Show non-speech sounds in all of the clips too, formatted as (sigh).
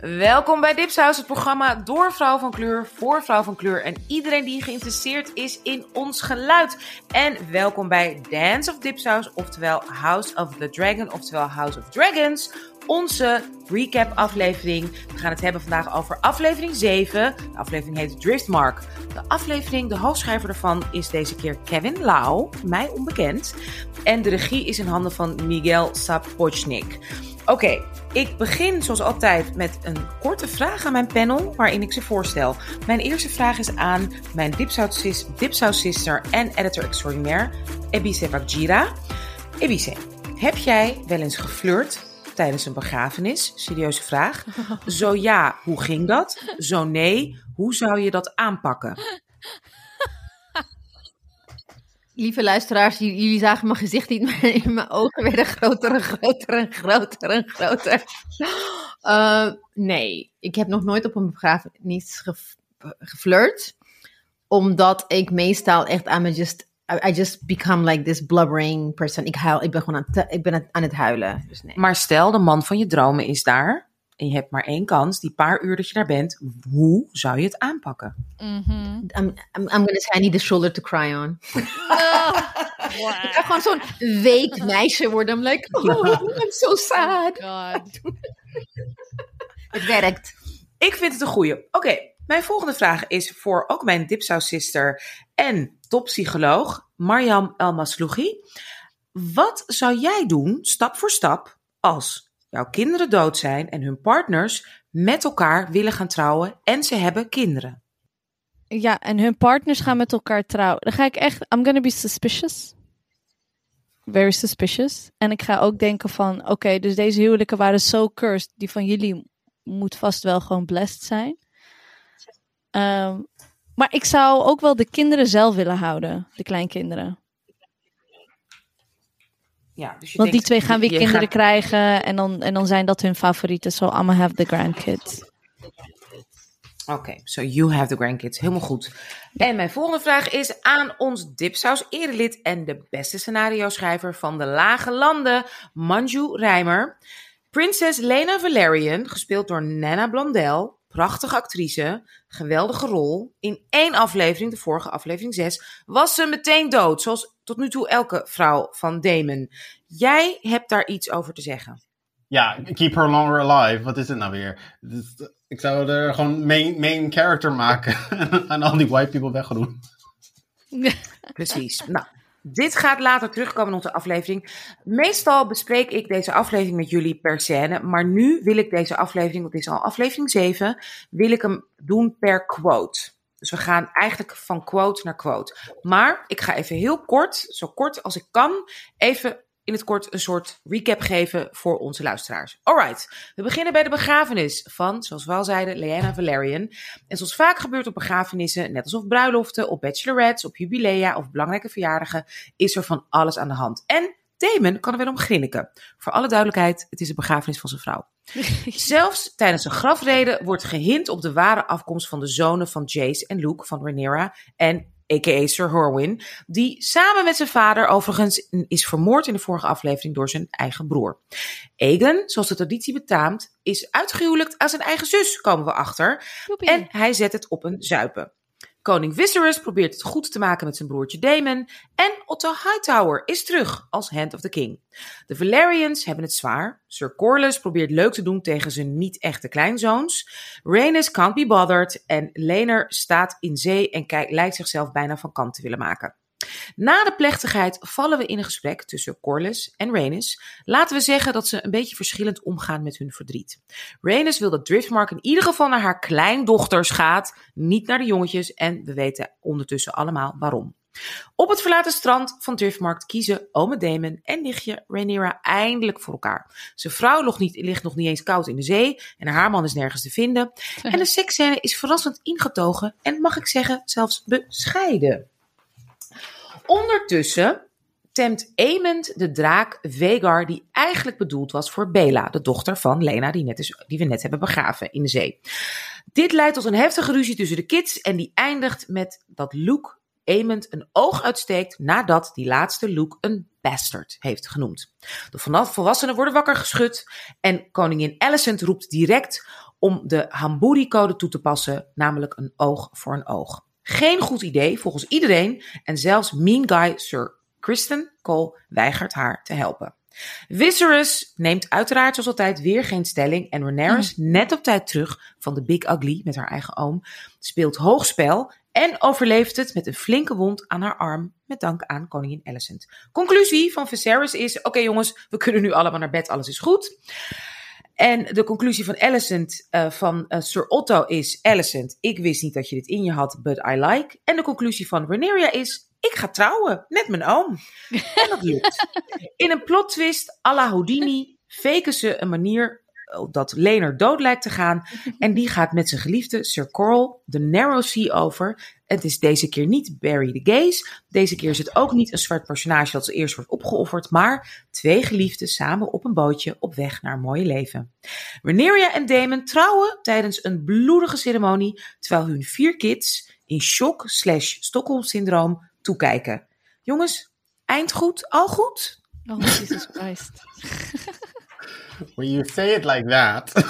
Welkom bij Dipsaus, het programma door vrouw van kleur, voor vrouw van kleur en iedereen die geïnteresseerd is in ons geluid. En welkom bij Dance of Dipsaus, oftewel House of the Dragon, oftewel House of Dragons. Onze recap aflevering. We gaan het hebben vandaag over aflevering 7. De aflevering heet Driftmark. De aflevering, de hoofdschrijver ervan is deze keer Kevin Lau, mij onbekend. En de regie is in handen van Miguel Sapochnik. Oké, ik begin zoals altijd met een korte vraag aan mijn panel waarin ik ze voorstel. Mijn eerste vraag is aan mijn Dipsaus sister en editor extraordinaire, Ebise Wakjira. Ebise, heb jij wel eens geflirt tijdens een begrafenis? Serieuze vraag. (laughs) Zo ja, hoe ging dat? Zo nee, hoe zou je dat aanpakken? Lieve luisteraars, jullie zagen mijn gezicht niet, (laughs) maar in mijn ogen werden groter en groter en groter en groter. Uh, (gasps) nee, ik heb nog nooit op een begrafenis geflirt. Omdat ik meestal echt aan me just I, just become like this blubbering person. Ik huil, ik ben gewoon aan, ik ben aan het huilen. Dus nee. Maar stel, de man van je dromen is daar. En je hebt maar één kans, die paar uur dat je daar bent. Hoe zou je het aanpakken? Mm -hmm. I'm, I'm, I'm gonna say I need a shoulder to cry on. Oh, wow. (laughs) Ik ga gewoon zo'n week meisje worden. I'm like, oh, I'm so sad. Oh God. (laughs) het werkt. Ik vind het een goeie. Oké, mijn volgende vraag is voor ook mijn dipsaus-sister en toppsycholoog Mariam Elmaslougi. Wat zou jij doen, stap voor stap, als jouw kinderen dood zijn en hun partners met elkaar willen gaan trouwen en ze hebben kinderen? Ja, en hun partners gaan met elkaar trouwen. Dan ga ik echt, I'm gonna be suspicious. Very suspicious. En ik ga ook denken van, oké, dus deze huwelijken waren zo cursed. Die van jullie moet vast wel gewoon blessed zijn. Um, maar ik zou ook wel de kinderen zelf willen houden, de kleinkinderen. Ja, dus je Want die twee gaan weer kinderen krijgen en dan, en dan zijn dat hun favorieten. So I'm have the grandkids. Oké, okay, so you have the grandkids. Helemaal goed. En mijn volgende vraag is aan ons Dipsaus erelid en de beste scenario schrijver van de Lage Landen, Manju Rijmer. Prinses Lena Valerian, gespeeld door Nana Blondel, prachtige actrice, geweldige rol. In één aflevering, de vorige aflevering 6, was ze meteen dood. Zoals tot nu toe elke vrouw van Damon. Jij hebt daar iets over te zeggen. Ja, keep her longer alive. Wat is het nou weer? Ik zou er gewoon main, main character maken (laughs) en al die white people wegdoen. Precies. Nou, dit gaat later terugkomen in onze aflevering. Meestal bespreek ik deze aflevering met jullie per scène. Maar nu wil ik deze aflevering, want dit is al aflevering 7, wil ik hem doen per quote. Dus we gaan eigenlijk van quote naar quote. Maar ik ga even heel kort, zo kort als ik kan, even in het kort een soort recap geven voor onze luisteraars. Alright, we beginnen bij de begrafenis van, zoals we al zeiden, Leanna Valerian. En zoals vaak gebeurt op begrafenissen, net als op bruiloften, op bachelorettes, op jubilea of belangrijke verjaardagen, is er van alles aan de hand. En Damon kan er wel om grinniken. Voor alle duidelijkheid, het is de begrafenis van zijn vrouw. (laughs) Zelfs tijdens een grafrede wordt gehint op de ware afkomst van de zonen van Jace en Luke van Rhaenyra en a.k.a. Sir Horwin, die samen met zijn vader overigens is vermoord in de vorige aflevering door zijn eigen broer. Aegon, zoals de traditie betaamt, is uitgehuwelijkt aan zijn eigen zus, komen we achter. En hij zet het op een zuipen. Koning Viserys probeert het goed te maken met zijn broertje Daemon. En Otto Hightower is terug als Hand of the King. De Valerians hebben het zwaar. Sir Corlys probeert leuk te doen tegen zijn niet-echte kleinzoons. Rhaenys can't be bothered. En Laenor staat in zee en kijkt, lijkt zichzelf bijna van kant te willen maken. Na de plechtigheid vallen we in een gesprek tussen Corlys en Rhaenys. Laten we zeggen dat ze een beetje verschillend omgaan met hun verdriet. Rhaenys wil dat Driftmark in ieder geval naar haar kleindochters gaat, niet naar de jongetjes en we weten ondertussen allemaal waarom. Op het verlaten strand van Driftmark kiezen ome Damon en nichtje Rhaenyra eindelijk voor elkaar. Zijn vrouw ligt, niet, ligt nog niet eens koud in de zee en haar man is nergens te vinden. (laughs) En de seksscène is verrassend ingetogen en mag ik zeggen zelfs bescheiden. Ondertussen temt Aemond de draak Vegar, die eigenlijk bedoeld was voor Bela, de dochter van Lena, die, net die we net hebben begraven in de zee. Dit leidt tot een heftige ruzie tussen de kids en die eindigt met dat Luke Aemond een oog uitsteekt nadat die laatste Luke een bastard heeft genoemd. De volwassenen worden wakker geschud en koningin Alicent roept direct om de Hamburi-code toe te passen, namelijk een oog voor een oog. Geen goed idee volgens iedereen en zelfs mean guy Sir Kristen Cole weigert haar te helpen. Viserys neemt uiteraard zoals altijd weer geen stelling en Rhaenyra net op tijd terug van de Big Ugly met haar eigen oom, speelt hoogspel en overleeft het met een flinke wond aan haar arm met dank aan koningin Alicent. Conclusie van Viserys is, oké jongens, we kunnen nu allemaal naar bed, alles is goed. En de conclusie van Alicent, uh, van uh, Sir Otto is, Alicent, ik wist niet dat je dit in je had, but I like. En de conclusie van Rhaenyra is, ik ga trouwen met mijn oom. En dat lukt. (laughs) In een plot twist à la Houdini faken ze een manier dat Lener dood lijkt te gaan. En die gaat met zijn geliefde Sir Coral de Narrow Sea over. Het is deze keer niet Barry the Gaze. Deze keer is het ook niet een zwart personage dat ze eerst wordt opgeofferd. Maar twee geliefden samen op een bootje op weg naar een mooie leven. Rhaenyra en Damon trouwen tijdens een bloedige ceremonie. Terwijl hun vier kids in shock slash Stockholm syndroom toekijken. Jongens, eind goed, al goed? Oh, Jesus Christ. When you say it like that. (laughs)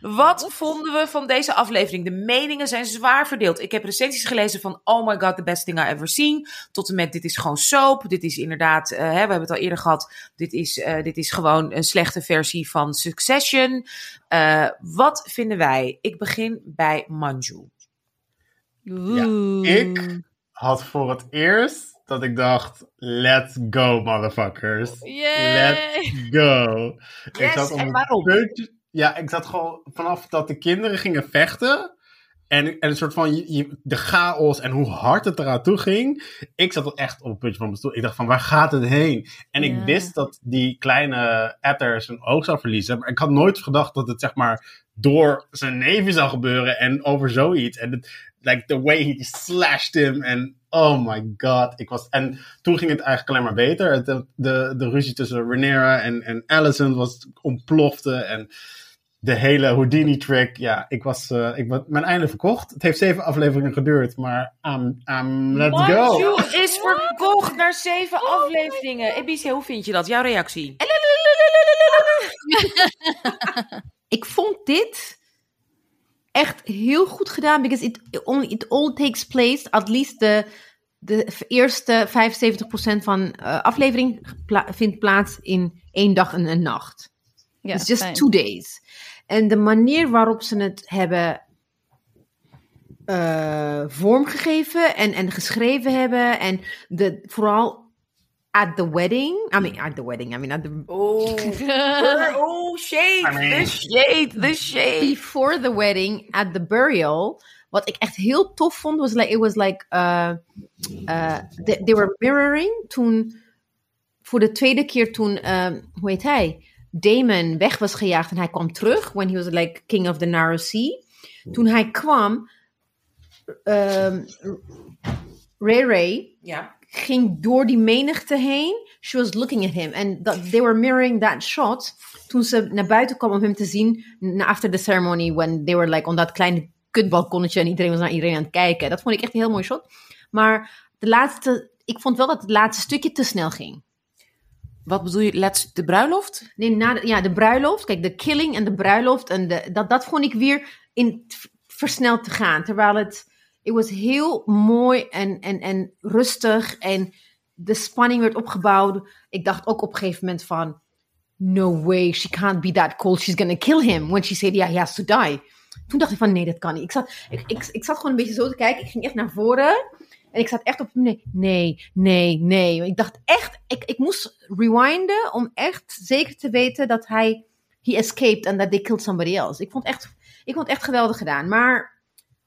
Wat vonden we van deze aflevering? De meningen zijn zwaar verdeeld. Ik heb recensies gelezen van Oh my god, the best thing I ever seen. Tot en met dit is gewoon soap. Dit is inderdaad, uh, hè, we hebben het al eerder gehad. Dit is, uh, dit is gewoon een slechte versie van Succession. Uh, wat vinden wij? Ik begin bij Manju. Ja, ik had voor het eerst dat ik dacht, let's go motherfuckers. Yay. Let's go. Yes, ik zat op en een waarom? puntje- ja, ik zat gewoon vanaf dat de kinderen gingen vechten. En, en een soort van je- de chaos en hoe hard het eraan toe ging. Ik zat echt op een puntje van mijn stoel. Ik dacht van, waar gaat het heen? En Ja. ik wist dat die kleine Etter zijn oog zou verliezen. Maar ik had nooit gedacht dat het zeg maar door zijn neven zou gebeuren. En over zoiets. En het, like the way he slashed him. En oh my god. Ik was, en toen ging het eigenlijk alleen maar beter. Het, de, de, de ruzie tussen Rhaenyra en, en Alicent was ontplofte. En de hele Houdini-trick. Ja, ik was, eh, ik was mijn einde verkocht. Het heeft zeven afleveringen geduurd. Maar I'm, I'm, let's go. Manju is verkocht naar zeven afleveringen. Ebice, hoe vind je dat? Jouw reactie? (laughs) Ik vond dit echt heel goed gedaan, because it only it all takes place, at least de, de eerste 75% van eh, aflevering pla- vindt plaats in één dag en een nacht. Ja, It's just fijn. two days. En de manier waarop ze het hebben eh, vormgegeven en, en geschreven hebben. En de, vooral at the wedding. I mean, at the wedding. I mean, at the, (laughs) Oh, (laughs) oh, shade, I mean- the shade, the shade. before the wedding, at the burial. Wat ik echt heel tof vond, was like, it was like, uh, uh, they, they were mirroring toen, voor de tweede keer toen, um, hoe heet hij? Damon weg was gejaagd en hij kwam terug, when he was like king of the narrow sea. Toen hij kwam, um, Ray Ray Ja. ging door die menigte heen. She was looking at him. And that they were mirroring that shot. Toen ze naar buiten kwam om hem te zien. na- After the ceremony. When they were like on dat kleine kutbalkonnetje. En iedereen was naar iedereen aan het kijken. Dat vond ik echt een heel mooi shot. Maar de laatste... Ik vond wel dat het laatste stukje te snel ging. Wat bedoel je, let's, de bruiloft? Nee, na de, ja, de bruiloft. Kijk, de killing en de bruiloft. En de, dat, dat vond ik weer in versneld te gaan. Terwijl het... Het was heel mooi en, en, en rustig. En de spanning werd opgebouwd. Ik dacht ook op een gegeven moment van... No way, she can't be that cold. She's gonna kill him. When she said, yeah, he has to die. Toen dacht ik van, nee, dat kan niet. Ik zat, ik, ik, ik zat gewoon een beetje zo te kijken. Ik ging echt naar voren. En ik zat echt op, nee, nee, nee, nee. Ik dacht echt, ik, ik moest rewinden om echt zeker te weten dat hij, he escaped and that they killed somebody else. Ik vond echt, ik vond echt geweldig gedaan. Maar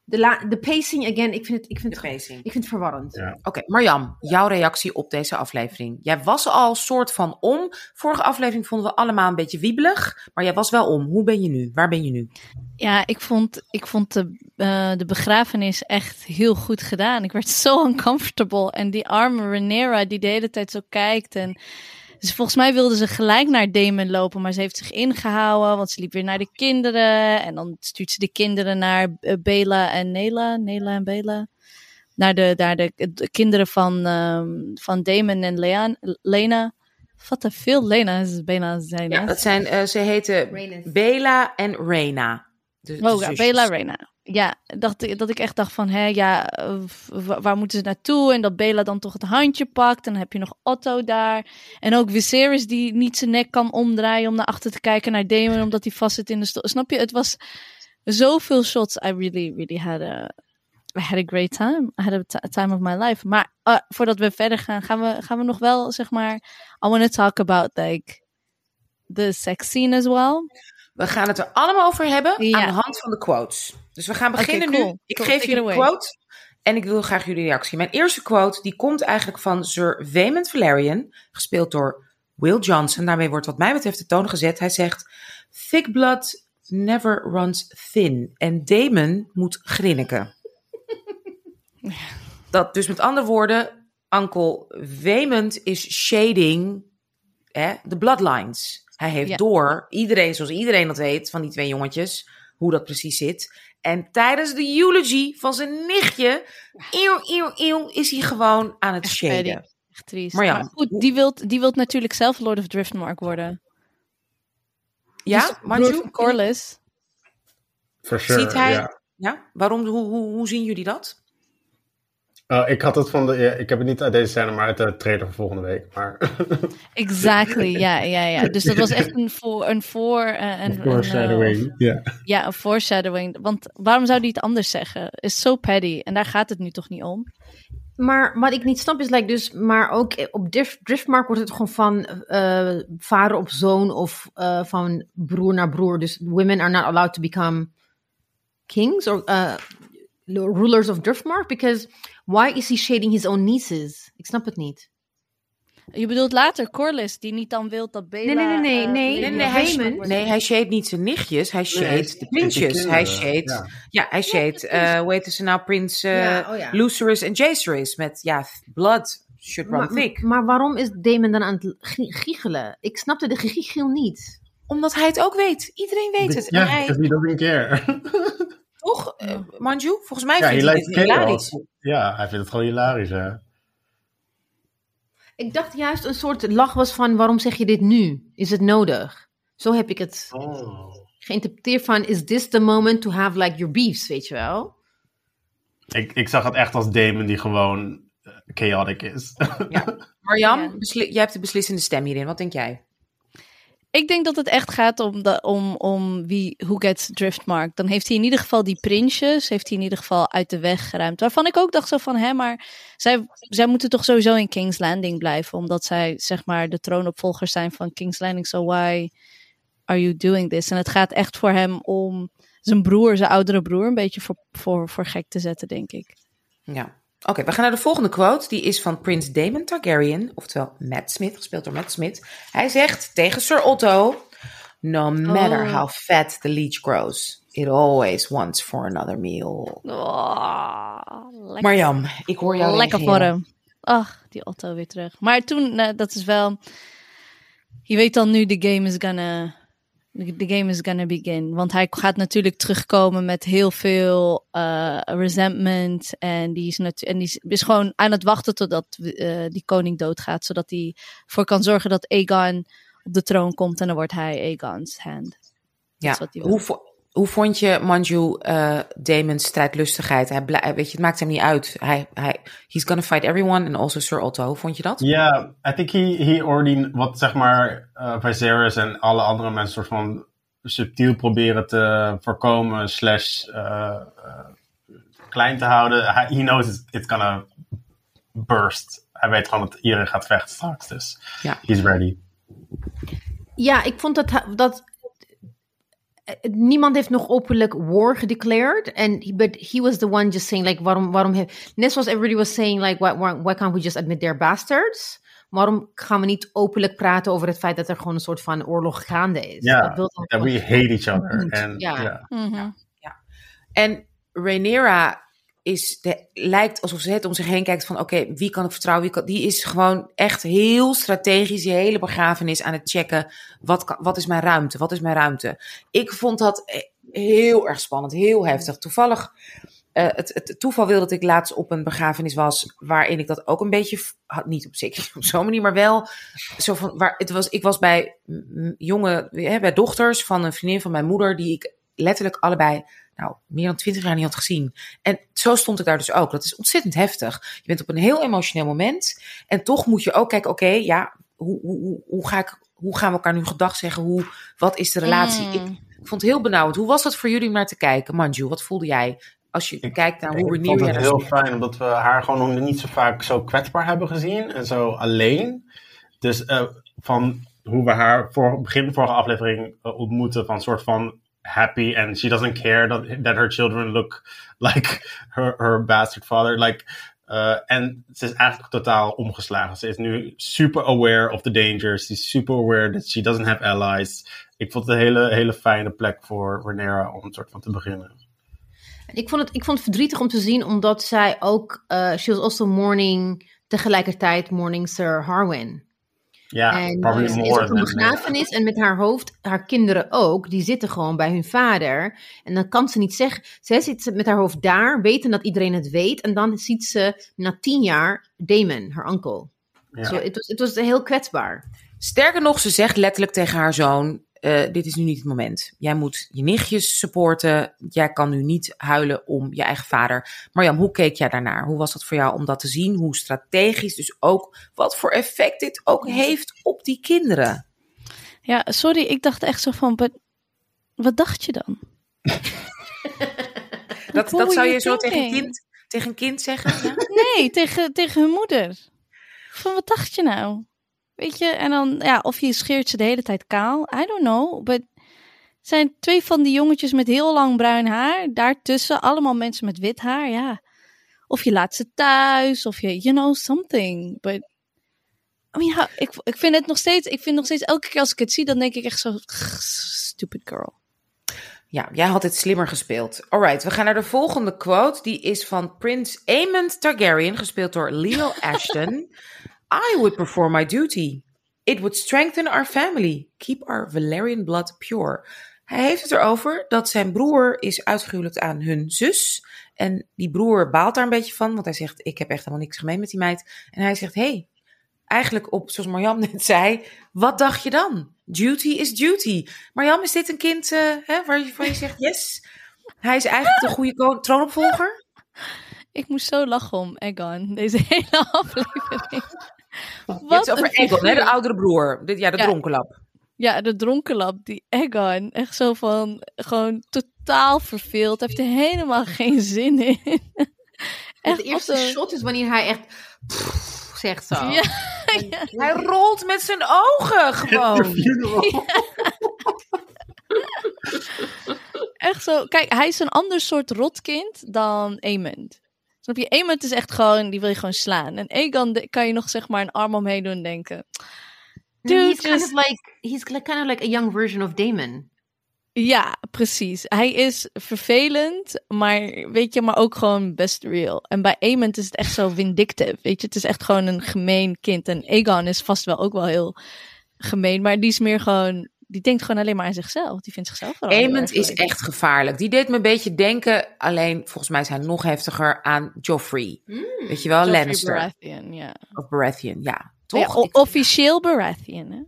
de, la, de pacing, again, ik vind het, ik vind De het, pacing. ik vind het verwarrend. Ja. Oké, Marjam, jouw reactie op deze aflevering. Jij was al soort van om. Vorige aflevering vonden we allemaal een beetje wiebelig. Maar jij was wel om. Hoe ben je nu? Waar ben je nu? Ja, ik vond, ik vond de, eh, de begrafenis echt heel goed gedaan. Ik werd zo uncomfortable. En die arme Rhaenyra die de hele tijd zo kijkt. En dus volgens mij wilde ze gelijk naar Damon lopen. Maar ze heeft zich ingehouden, want ze liep weer naar de kinderen. En dan stuurt ze de kinderen naar eh, Bela en Nela. Nela en Bela. naar de, naar de, de kinderen van, ehm, van Damon en Lean, Lena. Wat te veel Lena's bijna zijn. Ja, dat zijn, eh, ze heten. Bela en Reina. De, de Oh, ja, zusjes. Bella Reina. Ja, dacht, dat ik echt dacht van, hè, ja, eh, waar moeten ze naartoe? En dat Bella dan toch het handje pakt. En dan heb je nog Otto daar. En ook Viserys die niet zijn nek kan omdraaien om naar achter te kijken naar Daemon, omdat hij vast zit in de stoel. Snap je? Het was zoveel shots. I really, really had a, I had a great time. I had a ti- time of my life. Maar eh, voordat we verder gaan, gaan we, gaan we nog wel, zeg maar, I want to talk about, like, the sex scene as well. We gaan het er allemaal over hebben Ja. aan de hand van de quotes. Dus we gaan beginnen cool. nu. Ik Cool, geef take jullie een quote en ik wil graag jullie reactie. Mijn eerste quote die komt eigenlijk van Sir Waymond Valerian, gespeeld door Will Johnson. Daarmee wordt wat mij betreft de toon gezet. Hij zegt, thick blood never runs thin. En Damon moet grinniken. (laughs) Dat dus met andere woorden, Uncle Waymond is shading de bloodlines. Hij heeft Ja. door, iedereen zoals iedereen dat weet, van die twee jongetjes, hoe dat precies zit. En tijdens de eulogy van zijn nichtje, eeuw, eeuw, eeuw, is hij gewoon aan het Echt shaden. petty. Echt triest. Maar ja, Maar goed, die wilt, die wilt natuurlijk zelf Lord of Driftmark worden. Ja, Dus. For sure, Ziet hij-. Ja, waarom, hoe, hoe, hoe zien jullie dat? Oh, ik had het van de, ja, ik heb het niet uit deze scène, maar uit de trailer van volgende week. Maar (laughs) Exactly, ja, ja, ja. Dus dat was echt een voor, een voor, eh, een, een, eh, foreshadowing. Ja. ja, een foreshadowing. Want waarom zou die het anders zeggen? Is zo petty. En daar gaat het nu toch niet om? Maar wat ik niet snap is, like, dus, maar ook op Drift, Driftmark wordt het gewoon van eh, vader op zoon of eh, van broer naar broer. Dus women are not allowed to become kings or uh, rulers of Driftmark. Because why is he shading his own nieces? Ik snap het niet. Je bedoelt later Corlys, die niet dan wil dat Bella... Nee, nee, nee, eh, nee, Lady Nee, nee, hij, nee, hij shade niet zijn nichtjes, hij shade Nee, de prinsjes. Hij shade, ja, ja. hij shade, eh hoe heet ze nou, prins eh oh ja. Lucerys en Jacerys met, ja, blood should run Maar, thick. maar waarom is Damon dan aan het gi- giechelen? Ik snapte de giechel niet. Omdat hij het ook weet. Iedereen weet het. Ja, hij, because he doesn't care. Toch, eh, Manju, volgens mij ja, vindt he hij dit hilarisch. chaos. Ja, hij vindt het gewoon hilarisch, hè. Ik dacht juist een soort lach was van waarom zeg je dit nu? Is het nodig? Zo heb ik het Oh. geïnterpreteerd van is this the moment to have like your beefs, weet je wel? Ik, ik zag het echt als Damon die gewoon eh, chaotic is. (laughs) Marjam, Ja. jij hebt de beslissende stem hierin. Wat denk jij? Ik denk dat het echt gaat om, de, om, om wie, who gets Driftmark. Dan heeft hij in ieder geval die prinsjes, heeft hij in ieder geval uit de weg geruimd. Waarvan ik ook dacht zo van, hè, maar zij, zij moeten toch sowieso in King's Landing blijven. Omdat zij, zeg maar, de troonopvolgers zijn van King's Landing. So why are you doing this? En het gaat echt voor hem om zijn broer, zijn oudere broer, een beetje voor, voor, voor gek te zetten, denk ik. Ja. Oké, we gaan naar de volgende quote. Die is van Prins Daemon Targaryen, oftewel Matt Smith, gespeeld door Matt Smith. Hij zegt tegen Sir Otto: No matter Oh. how fat the leech grows, it always wants for another meal. Oh. Marjam, ik hoor jou Lekker voor hem. Ach, die Otto weer terug. Maar toen, eh, dat is wel... Je weet al nu, de game is gonna... The game is gonna begin. Want hij gaat natuurlijk terugkomen met heel veel eh, resentment. En die, is en die is, is gewoon aan het wachten totdat eh, die koning doodgaat. Zodat hij ervoor kan zorgen dat Aegon op de troon komt. En dan wordt hij Aegon's hand. Ja. Hoe, hoe vond je Manju uh, Damon's strijdlustigheid? Hij blij- weet je, het maakt hem niet uit. Hij, hij, he's gonna fight everyone and also Sir Otto. Hoe vond je dat? Ja, I think he, he already, wat zeg maar uh, Viserys en alle andere mensen soort van subtiel proberen te voorkomen, slash uh, uh, klein te houden. He knows it's, it's gonna burst. Hij weet gewoon dat iedereen gaat vechten straks, dus ja. he's ready. Ja, ik vond dat, dat niemand heeft nog openlijk war gedeclared. And but he was the one just saying like waarom waarom he, net zoals everybody was saying like why, why, why can't we just admit they're bastards? Waarom gaan we niet openlijk praten over het feit dat er gewoon een soort van oorlog gaande is? Ja, that we hate each other. En, ja. ja. Ja. En Rhaenyra is lijkt alsof ze het om zich heen kijkt van oké, wie kan ik vertrouwen? Die is gewoon echt heel strategisch die hele begrafenis aan het checken. Wat, kan, wat is mijn ruimte? Wat is mijn ruimte? Ik vond dat heel erg spannend, heel heftig. Toevallig eh, het, het toeval wil dat ik laatst op een begrafenis was, waarin ik dat ook een beetje had, niet op zeker (laughs) op zo'n manier, maar wel zo van, waar het was, ik was bij jonge, hè, bij dochters van een vriendin van mijn moeder, die ik letterlijk allebei, nou, meer dan twintig jaar niet had gezien. En zo stond ik daar dus ook. Dat is ontzettend heftig. Je bent op een heel emotioneel moment, en toch moet je ook kijken, oké, ja, hoe, hoe, hoe, hoe ga ik, hoe gaan we elkaar nu gedag zeggen? Hoe, wat is de relatie? Mm. Ik, ik vond het heel benauwd. Hoe was dat voor jullie om naar te kijken? Manju, wat voelde jij als je Ik- kijkt naar hoe ik Rhaenyra vond het heel fijn, omdat we haar gewoon nog niet zo vaak zo kwetsbaar hebben gezien en zo alleen. Dus eh, van hoe we haar voor begin vorige aflevering eh, ontmoeten, van soort van happy and she doesn't care that, that her children look (laughs) like her, her bastard father. Like, eh, en ze is eigenlijk totaal omgeslagen. Ze is nu super aware of the dangers. Ze is super aware that she doesn't have allies. Ik vond het een hele, hele fijne plek voor Rhaenyra om een soort van te beginnen. En Ik vond, het, ik vond het verdrietig om te zien, omdat zij ook, eh she was also mourning, tegelijkertijd mourning Sir Harwin. Ja, en probably ze is more op een begrafenis en met haar hoofd, haar kinderen ook, die zitten gewoon bij hun vader. En dan kan ze niet zeggen, zij zit met haar hoofd daar, weten dat iedereen het weet. En dan ziet ze na tien jaar Damon, haar onkel. Ja. Zo, het, was, het was heel kwetsbaar. Sterker nog, ze zegt letterlijk tegen haar zoon: eh, Dit is nu niet het moment. Jij moet je nichtjes supporten. Jij kan nu niet huilen om je eigen vader. Marjam, hoe keek jij daarnaar? Hoe was dat voor jou om dat te zien? Hoe strategisch, dus ook wat voor effect dit ook heeft op die kinderen? Ja, sorry, ik dacht echt zo van, but, wat dacht je dan? (laughs) Dat, dat zou je zo tegen een kind, tegen een kind zeggen? Ja? Nee, tegen, tegen hun moeder. Van, wat dacht je nou? Weet je, en dan, ja, of je scheert ze de hele tijd kaal. I don't know, but zijn twee van die jongetjes met heel lang bruin haar. Daartussen allemaal mensen met wit haar, ja. Of je laat ze thuis, of je, you know, something. But, I mean, ja, ik, ik vind het nog steeds, ik vind nog steeds, elke keer als ik het zie, dan denk ik echt zo, stupid girl. Ja, jij had het slimmer gespeeld. Alright, we gaan naar de volgende quote. Die is van Prins Aemond Targaryen, gespeeld door Leo (laughs) Ashton. I would perform my duty. It would strengthen our family. Keep our Valerian blood pure. Hij heeft het erover dat zijn broer is uitgehuwelijkd aan hun zus. En die broer baalt daar een beetje van, want hij zegt: Ik heb echt helemaal niks gemeen met die meid. En hij zegt: hey, eigenlijk op, zoals Marjam (laughs) net zei, wat dacht je dan? Duty is duty. Marjam, is dit een kind hè, waar je van je zegt yes? Hij is eigenlijk de goede troonopvolger? (laughs) Ik moest zo lachen om Egon, deze hele (laughs) aflevering. Je hebt het over Egon, hè, de oudere broer. De, ja, de Ja. dronkenlap. Ja, de dronkenlap, die Egon. Echt zo van, gewoon totaal verveeld. Heeft er helemaal (laughs) geen zin in. Het Echt eerste als een- shot is wanneer hij echt pff, zegt zo. Ja, ja. Hij rolt met zijn ogen (laughs) gewoon. Echt zo. Kijk, hij is een ander soort rotkind dan Aemond. Snap je? Aemond is echt gewoon, die wil je gewoon slaan. En Egon de- kan je nog zeg maar een arm omheen doen en denken. Dude, he's kind just- of like he's kind of like a young version of Damon. Ja, precies. Hij is vervelend, maar weet je, maar ook gewoon best real. En bij Aemond is het echt zo vindictive, weet je. Het is echt gewoon een gemeen kind. En Aegon is vast wel ook wel heel gemeen, maar die is meer gewoon, die denkt gewoon alleen maar aan zichzelf. Die vindt zichzelf erg is echt gevaarlijk. Die deed me een beetje denken, alleen volgens mij is hij nog heftiger aan Joffrey. Weet je wel, Joffrey Lannister. Baratheon, ja. Of Baratheon, ja. Ja, Toch? officieel Baratheon, hè?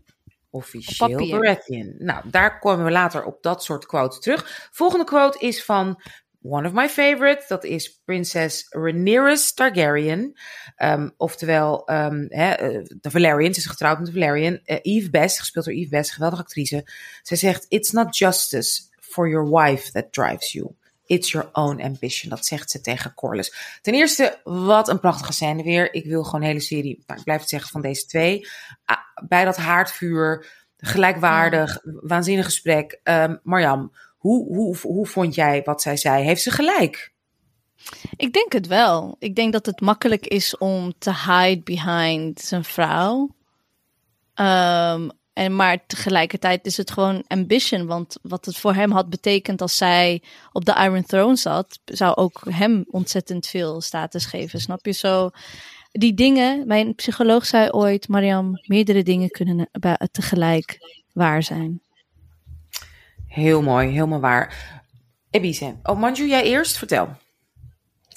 Officieel. Baratheon. Nou, daar komen we later op dat soort quotes terug. Volgende quote is van one of my favorites. Dat is prinses Rhaenyra Targaryen. Ehm, oftewel, hè, eh, de Valerian. Ze is getrouwd met de Valerian. Eh, Eve Best, gespeeld door Eve Best, geweldige actrice. Zij zegt, it's not justice for your wife that drives you. It's your own ambition. Dat zegt ze tegen Corlys. Ten eerste, wat een prachtige scène weer. Ik wil gewoon een hele serie, nou, ik blijf het zeggen, van deze twee. Ah, bij dat haardvuur, gelijkwaardig, waanzinnig gesprek. Ehm, Marjam, hoe, hoe, hoe vond jij wat zij zei? Heeft ze gelijk? Ik denk het wel. Ik denk dat het makkelijk is om te hide behind zijn vrouw. Ehm, en maar tegelijkertijd is het gewoon ambition. Want wat het voor hem had betekend als zij op de Iron Throne zat, zou ook hem ontzettend veel status geven. Snap je zo? Die dingen, mijn psycholoog zei ooit, Mariam, meerdere dingen kunnen tegelijk waar zijn. Heel mooi, helemaal waar. Ebize. Oh, Manju, jij eerst? Vertel.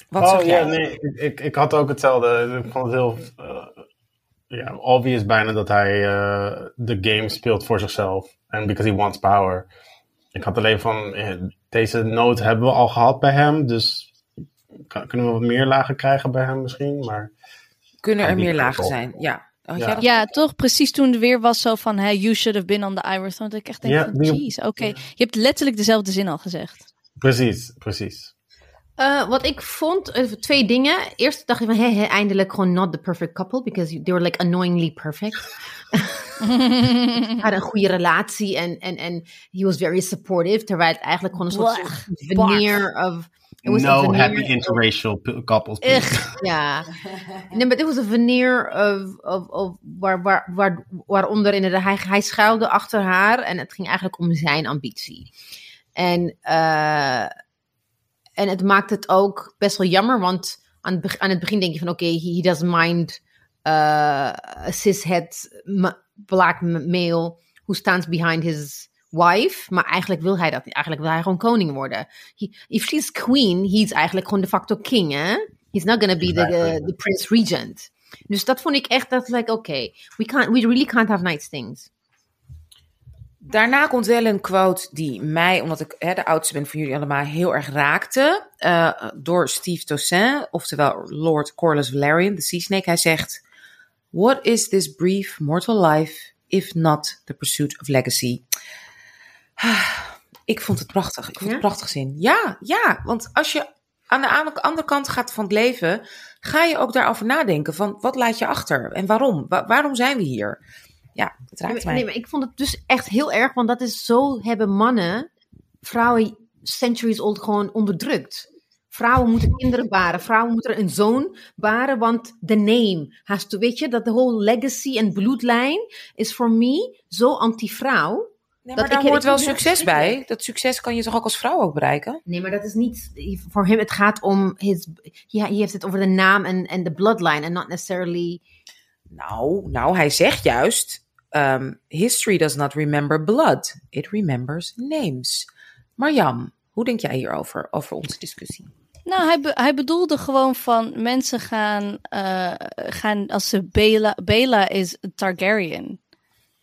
Wat oh ja, jij? nee, ik, ik, had ook hetzelfde. Ik vond het heel eh, ja, obvious bijna dat hij eh, de game speelt voor zichzelf. En because he wants power. Ik had alleen van, eh, deze noot hebben we al gehad bij hem, dus kunnen we wat meer lagen krijgen bij hem misschien, maar... Kunnen er meer lagen zijn? Ja. Had Ja. toch? Precies toen er weer was zo van, hey, you should have been on the Iron Throne. Dat ik echt denk Ja, jeez, oké. Je hebt letterlijk dezelfde zin al gezegd. Precies, precies. Eh, wat ik vond, eh, twee dingen. Eerst dacht ik van, hé, eindelijk gewoon not the perfect couple. Because they were like annoyingly perfect. (laughs) hadden een goede relatie en, en, en he was very supportive. Terwijl het eigenlijk gewoon een soort veneer of... it was a No veneer happy interracial p- couples. Ugh. Ja. (laughs) Nee, maar dit was een veneer of, of, of waar, waar, waar, waaronder inderdaad hij, hij schuilde achter haar en het ging eigenlijk om zijn ambitie. En, eh, en het maakt het ook best wel jammer, want aan aan het begin denk je van oké, he, he doesn't mind uh, a cishet black male who stands behind his wife. Maar eigenlijk wil hij dat niet. Eigenlijk wil hij gewoon koning worden. He, if she's queen, he's eigenlijk gewoon de facto king, hè? He's not gonna be the, the, the prince regent. Dus dat vond ik echt, dat like, oké, we, can't, we really can't have nice things. Daarna komt wel een quote die mij, omdat ik hè, de oudste ben van jullie allemaal, heel erg raakte. eh, door Steve Toussaint, oftewel Lord Corlys Valerian, de Sea Snake. Hij zegt: What is this brief mortal life if not the pursuit of legacy? Ik vond het prachtig. Ik vond het Ja? prachtig zin. Ja, ja, want als je aan de andere kant gaat van het leven, ga je ook daarover nadenken van wat laat je achter en waarom? Wa- waarom zijn we hier? Ja, het raakt mij. nee, maar ik vond het dus echt heel erg, want dat is zo hebben mannen vrouwen centuries old gewoon onderdrukt. Vrouwen moeten kinderen baren, vrouwen moeten een zoon baren, want the name has to, weet je, dat de whole legacy en bloedlijn is voor me zo anti-vrouw. Nee, Dat maar daar ik- hoort wel succes bij. Dat succes kan je toch ook als vrouw ook bereiken? Nee, maar dat is niet, voor hem, het gaat om his, ja, hij heeft het over de naam en, en de bloodline en not necessarily, Nou, nou, hij zegt juist: ehm, History does not remember blood, it remembers names. Marjam, hoe denk jij hierover, over onze discussie? Nou, hij, be- hij bedoelde gewoon van mensen gaan, eh, gaan als ze Bela, Bela is een Targaryen.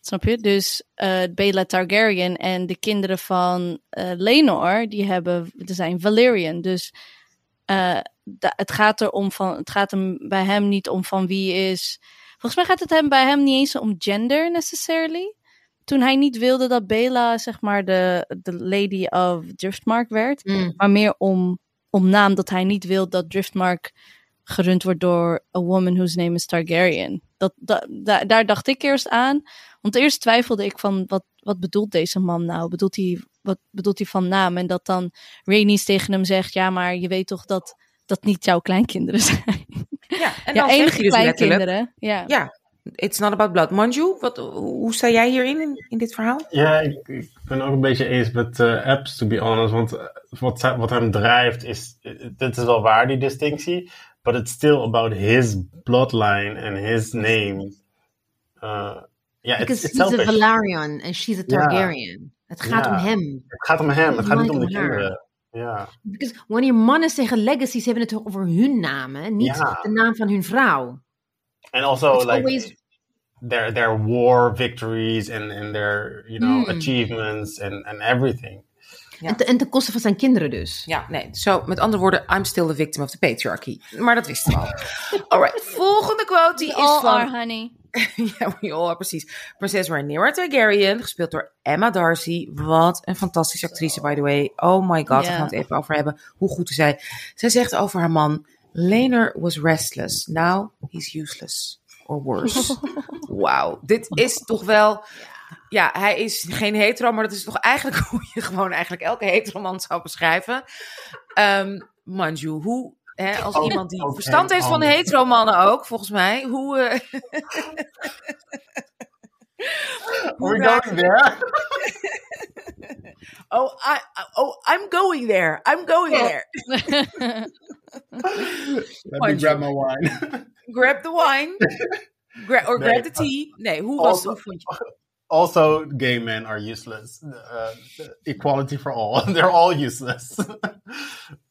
Snap je? Dus eh Bela Targaryen en de kinderen van eh Lenor, die hebben, die zijn Valerian. Dus eh, da- het gaat er om van, het gaat hem bij hem niet om van wie is. Volgens mij gaat het hem bij hem niet eens om gender necessarily. Toen hij niet wilde dat Bela, zeg maar, de, de Lady of Driftmark werd Mm. maar meer om, om naam dat hij niet wil dat Driftmark gerund wordt door a woman whose name is Targaryen. Dat, dat, daar dacht ik eerst aan. Want eerst twijfelde ik van wat, wat bedoelt deze man nou? Bedoelt hij, wat bedoelt hij van naam? En dat dan Rhaenys tegen hem zegt, ja, maar je weet toch dat dat niet jouw kleinkinderen (laughs) zijn. Ja, en ja, dan zegt enige dus letterlijk, kleinkinderen. Ja. Ja, it's not about blood. Manju, wat, hoe sta jij hierin, in, in dit verhaal? Ja, ik, ik ben ook een beetje eens met eh, apps, to be honest. Want eh, wat, wat hem drijft is, eh, dit is wel waar, die distinctie. But it's still about his bloodline and his name. Ja, it's, Because it's he's a. Valerian en she's a Ja. Targaryen. Het gaat Ja. om hem. Het gaat om hem, het gaat niet om de kinderen. Ja, Because wanneer mannen zeggen legacy, ze hebben het over hun namen, niet Ja. de naam van hun vrouw. and also It's like always- their their war victories and and their you know Hmm. achievements and and everything. Ja. En, te- en ten koste van zijn kinderen dus. Ja, nee. Zo, met andere woorden, I'm still the victim of the patriarchy. Maar dat wisten we al. (laughs) Alright, volgende quote die is All van... are, honey. (laughs) ja, we are, precies. Prinses Rhaenyra Targaryen, gespeeld door Emma Darcy. Wat een fantastische actrice, by the way. Oh my god, we Ja. gaan het even over hebben. Hoe goed is zij? Zij zegt over haar man, Laner was restless. Now he's useless. Or worse. (laughs) Wauw, dit is toch wel... Ja, hij is geen hetero, maar dat is toch eigenlijk (laughs) hoe je gewoon eigenlijk elke hetero man zou beschrijven. Ehm Manju, hoe... Hè, (laughs) als Ook- iemand die verstand heeft van ander. hetero mannen ook, volgens mij. Hoe, eh, (laughs) We're raakt- going there. (laughs) Oh, I, oh, I'm going there. I'm going there. Let me grab my wine. Grab the wine. Gra- or Nee, grab the tea. Nee, hoe was je? Also, gay men are useless. Uh, equality for all. They're all useless.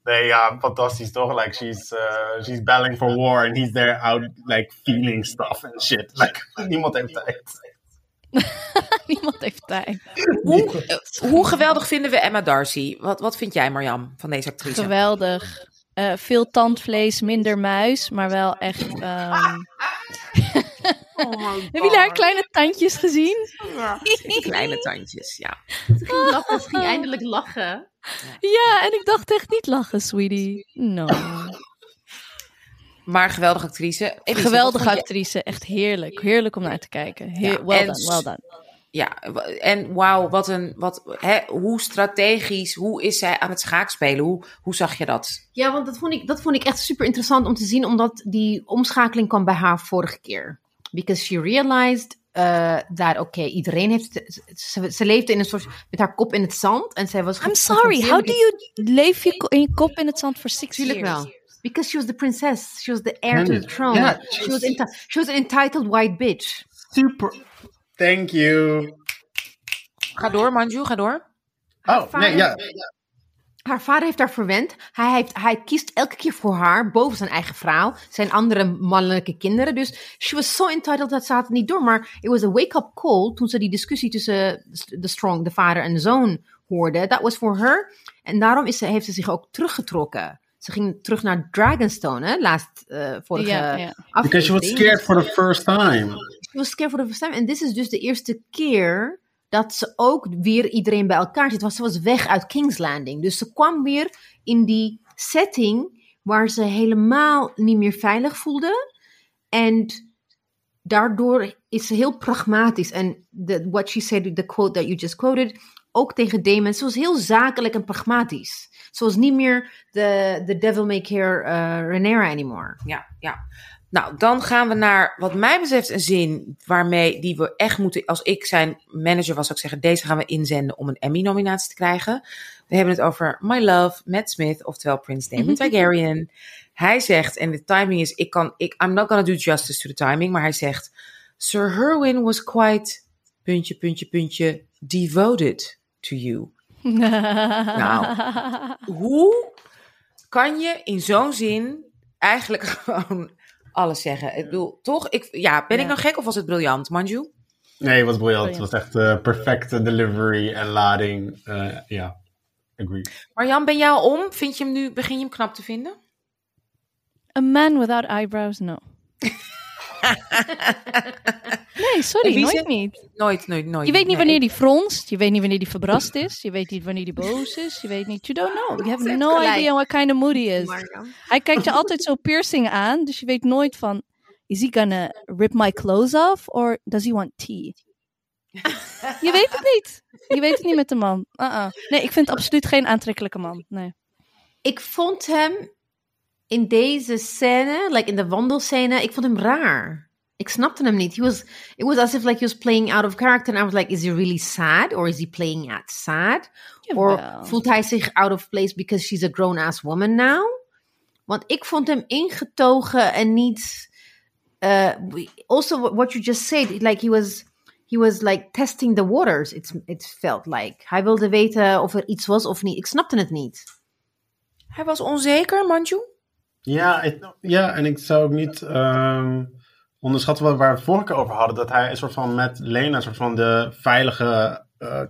Nee, ja, fantastisch toch? Like, she's, uh, she's battling for war and he's there out, like, feeling stuff and shit. Like, niemand heeft tijd. (laughs) Niemand heeft tijd. Hoe, hoe geweldig vinden we Emma Darcy? Wat, wat vind jij, Marjam, van deze actrice? Geweldig. Eh, veel tandvlees, minder muis, maar wel echt. (laughs) ehm, (laughs) Hebben jullie haar kleine tandjes gezien? Kleine tandjes, ja. Ze ging lachen, ze ging eindelijk lachen. Ja, en ik dacht echt niet lachen, sweetie. No. Maar geweldige actrice. Geweldige je- actrice, echt heerlijk. Heerlijk om naar te kijken. Heer, Ja, well en done, well done. Ja, en wauw, wat een, wat, hè, hoe strategisch, hoe is zij aan het schaakspelen? Hoe, hoe zag je dat? Ja, want dat vond, ik, dat vond ik echt super interessant om te zien, omdat die omschakeling kwam bij haar vorige keer. Because she realized uh, dat, oké, iedereen heeft. Ze, ze leefde in een soort. met haar kop in het zand. En zij was. I'm sorry, how do you leef je in je kop in het zand voor six Tuurlijk years? wel. Because she was the princess. She was the heir to the throne. She, was she was an entitled white bitch. Super. Thank you. Ga door, Manju, ga door. Oh, nee, ja. Haar vader heeft haar verwend. Hij, heeft, hij kiest elke keer voor haar boven zijn eigen vrouw, zijn andere mannelijke kinderen. Dus she was so entitled dat ze had het niet door. Maar it was a wake-up call toen ze die discussie tussen de strong, de vader en de zoon hoorde. Dat was voor her. En daarom is ze, heeft ze zich ook teruggetrokken. Ze ging terug naar Dragonstone, hè, laatst, eh vorige ja. Because she was scared for the first time. She was scared for the first time. En dit is dus de eerste keer dat ze ook weer iedereen bij elkaar zit. Want ze was weg uit King's Landing. Dus ze kwam weer in die setting waar ze helemaal niet meer veilig voelde. En daardoor is ze heel pragmatisch. En what she said, the quote that you just quoted, ook tegen Damon. Ze was heel zakelijk en pragmatisch. Ze was niet meer de, the devil may care uh, Rhaenyra anymore. Ja, ja. Nou, dan gaan we naar, wat mij betreft, een zin waarmee die we echt moeten. Als ik zijn manager was, zou ik zeggen: deze gaan we inzenden om een Emmy-nominatie te krijgen. We hebben het over My Love, Matt Smith, oftewel Prince Damon (laughs) Targaryen. Hij zegt, en de timing is: ik kan, ik, I'm not gonna do justice to the timing, maar hij zegt: Sir Herwin was quite, puntje, puntje, puntje, devoted to you. (laughs) Nou. Hoe kan je in zo'n zin eigenlijk (laughs) gewoon alles zeggen? Ik bedoel, toch? Ik, ja, ben ik nou gek of was het briljant, Manju? Nee, het was briljant. Het was echt eh, perfecte delivery en lading. Eh, Ja, agree. Marjan, ben jij al om? Vind je hem nu, begin je hem knap te vinden? A man without eyebrows, no. (laughs) nee, sorry, nooit zegt- niet. Nooit, nooit, nooit. Je weet niet Nee. wanneer die fronst, je weet niet wanneer die verbrast is, je weet niet wanneer die boos is, je weet niet, you don't know. You have no gelijk. idea what kind of mood he is. Hij kijkt je (laughs) altijd zo piercing aan, dus je weet nooit van, is he gonna rip my clothes off or does he want tea? je weet het niet. Je weet het niet met de man. Uh-uh. Nee, ik vind absoluut geen aantrekkelijke man. Nee. ik vond hem in deze scène, like in de wandelscène, ik vond hem raar. Ik snapte hem niet. He was, it was as if like he was playing out of character. And I was like, is he really sad? Or is he playing out sad? Or voelt hij zich out of place because she's a grown-ass woman now? Want ik vond hem ingetogen en niet... Uh, also, what- you just said, like he was... He was like testing the waters, it, it felt like. Hij wilde weten of er iets was of niet. Ik snapte het niet. Hij was onzeker, Manju? Ja, ja, en ik zou ook niet ehm, onderschatten wat waar we vorige keer over hadden. Dat hij een soort van met Lena een soort van de veilige eh,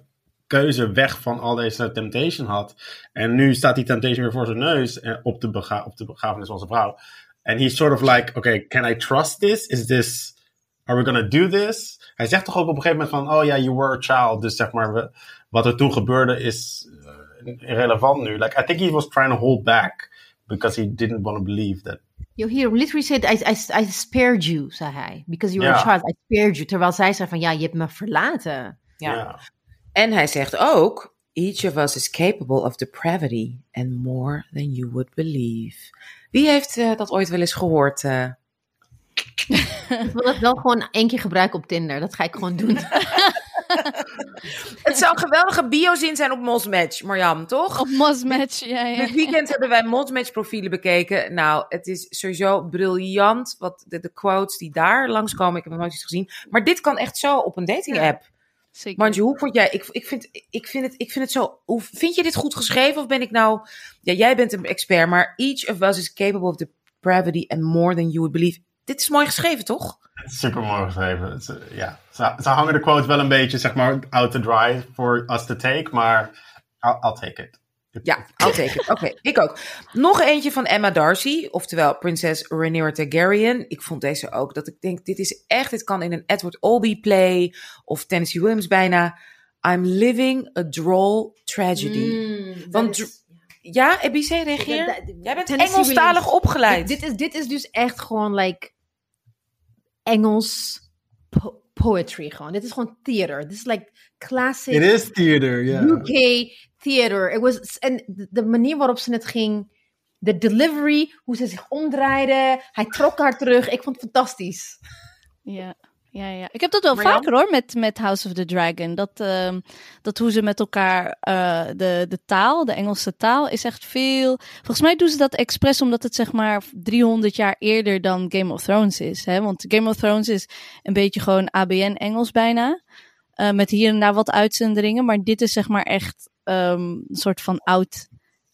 keuze weg van al deze temptation had. En nu staat die temptation weer voor zijn neus eh, op de, op de begrafenis van zijn vrouw. En he's sort of like, okay, can I trust this? Is this, are we gonna do this? Hij zegt toch ook op een gegeven moment van, oh ja, you were a child. Dus zeg maar, wat er toen gebeurde is eh, irrelevant nu. Like, I think he was trying to hold back. Because he didn't want to believe that. Yo, here, literally said, I, I, I spared you, zei hij. Because you were a child, I spared you. Terwijl zij zei van, ja, je hebt me verlaten. Ja. En hij zegt ook: Each of us is capable of depravity and more than you would believe. Wie heeft eh, dat ooit wel eens gehoord? eh? (laughs) Ik wil dat wel gewoon één keer gebruiken op Tinder. Dat ga ik gewoon doen. (laughs) (laughs) Het zou een geweldige biozin zijn op Mosmatch, Marjam, toch? Op Mosmatch, ja, ja. Dit weekend hebben wij Mosmatch profielen bekeken. Nou, het is sowieso briljant. Wat de, de quotes die daar langskomen, ik heb nog nooit iets gezien. Maar dit kan echt zo op een dating app. Zeker. Hoe vond jij? Ik, ik, vind, ik, vind het, ik vind het zo. Hoe, vind je dit goed geschreven? Of ben ik nou. Ja, jij bent een expert, maar each of us is capable of depravity and more than you would believe. Dit is mooi geschreven, toch? Super mooi geschreven. Eh, ja. Ze, ze hangen de quotes wel een beetje, zeg maar, out to dry for us to take, maar I'll, I'll take it. Ja, I'll take it. Oké, ik ook. Nog eentje van Emma Darcy, oftewel prinses Rhaenyra Targaryen. Ik vond deze ook, dat ik denk, dit is echt, dit kan in een Edward Albee play of Tennessee Williams bijna. I'm living a droll tragedy. Mm, Want is- Ja, Ebice, reageer. Da- Jij bent Tennessee Engelstalig Williams. opgeleid. Dit, dit, is, dit is dus echt gewoon like Engels po- poetry gewoon. Dit is gewoon theater. Dit is like classic It is theater, ja. UK theater. It was, en de- manier waarop ze het ging, de delivery, hoe ze zich omdraaide, hij trok haar terug. Ik vond het fantastisch. Ja. Ja, ja. Ik heb dat wel Marjan? vaker hoor met, met House of the Dragon. Dat, ehm, dat hoe ze met elkaar eh, de, de taal, de Engelse taal, is echt veel. Volgens mij doen ze dat expres omdat het zeg maar 300 jaar eerder dan Game of Thrones is. Hè? Want Game of Thrones is een beetje gewoon ABN Engels bijna. Eh, met hier en daar wat uitzonderingen. Maar dit is zeg maar echt ehm, een soort van oud,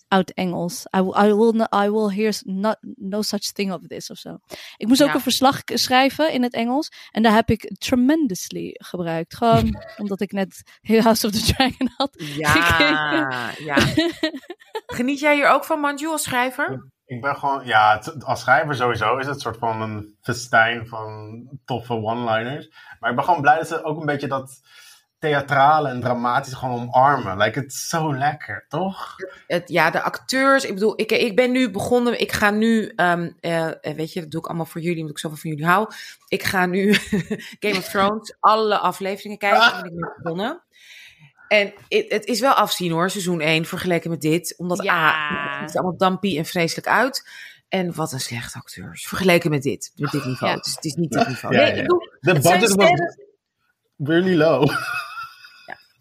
oud Engels. I, will- I, will, I will hear no, no such thing of this of zo. Ik moest ook Ja. een verslag schrijven in het Engels. En daar heb ik tremendously gebruikt. Gewoon (laughs) omdat ik net (laughs) House of the Dragon had. Ja, ja. (laughs) Geniet jij hier ook van, Manju, als schrijver? Ik ben gewoon, ja, als schrijver sowieso is het een soort van een festijn van toffe one-liners. Maar ik ben gewoon blij dat ze ook een beetje dat theatrale en dramatische gewoon omarmen. Like, het is zo lekker, toch? Het, ja, de acteurs. Ik bedoel, ik, ik ben nu begonnen. Ik ga nu, ehm, eh, weet je, dat doe ik allemaal voor jullie, omdat ik zoveel van jullie hou. Ik ga nu (laughs) Game of Thrones, alle afleveringen kijken. Daar ben ik mee begonnen. En het, het is wel afzien hoor, seizoen 1 vergeleken met dit. Omdat Ja. A, het ziet er allemaal dampy en vreselijk uit. En wat een slechte acteurs. Vergeleken met dit, met dit niveau. Ja. Het, is, het is niet dit niveau. Ja, nee, ja. ik bedoel, De budget was really low.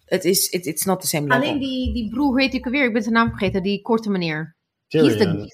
Het is, it, it's not the same level. Alleen die, die broer, heet ik weer? Ik ben zijn naam vergeten. Die korte meneer. He's the, Tyrion.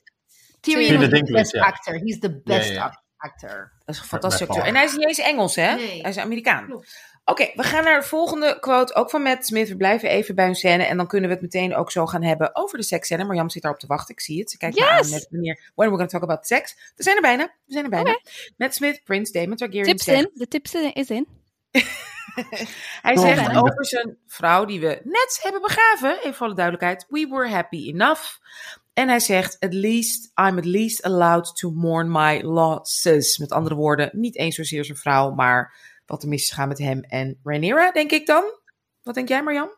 Tyrion was the best actor. He's the best actor. Dat is een fantastische acteur. En hij is niet eens Engels, hè? Nee. Hij is Amerikaan. Klopt. Oké, we gaan naar de volgende quote, ook van Matt Smith. We blijven even bij een scène en dan kunnen we het meteen ook zo gaan hebben over de seksscène. Marjam zit daarop te wachten, ik zie het. Ze kijkt Yes! aan met wanneer, when we're going to talk about sex. We zijn er bijna, we zijn er bijna. Matt Smith, Prince Damon Targaryen Tips zegt, in. De tips in- is in. (laughs) (laughs) hij zegt over zijn vrouw die we net hebben begraven, even voor alle duidelijkheid, we were happy enough. En hij zegt, at least, I'm at least allowed to mourn my losses. Met andere woorden, niet eens zozeer zijn vrouw, maar wat er mis is gegaan met hem en Rhaenyra, denk ik dan. Wat denk jij, Marjan?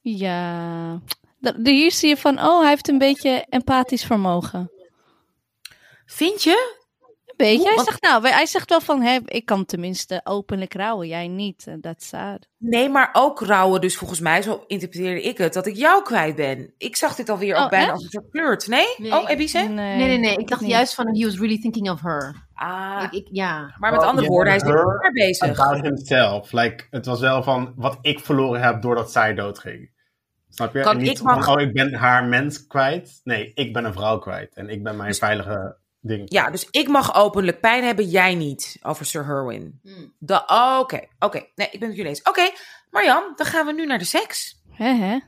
Ja. De- Hier zie je van, oh, hij heeft een beetje empathisch vermogen. Vind je? Beetje. Hij zegt, nou, hij zegt wel van, hè, ik kan tenminste openlijk rouwen, jij niet. En Dat is sad. Nee, maar ook rouwen. Dus volgens mij, zo interpreteerde ik het, dat ik jou kwijt ben. Ik zag dit alweer Oh, ook bijna echt? als een soort flirt. Nee? Nee. Oh, Ebice? Nee, Nee, nee, nee. Ik dacht niet. juist van, he was really thinking of her. Ah, Ik, ik, ja. maar met Well, andere yeah, woorden, hij is haar bezig. About himself. Like, het was wel van wat ik verloren heb doordat zij doodging. Snap je? Kan En niet ik van, mag- oh, ik ben haar mens kwijt. Nee, ik ben een vrouw kwijt. En ik ben mijn veilige ding. Ja, dus ik mag openlijk pijn hebben, jij niet, over Sir Herwin. Hmm. Oh, Oké, oké. Nee, ik ben het jullie eens. Oké, Marjan, dan gaan we nu naar de seks. Hè, hè?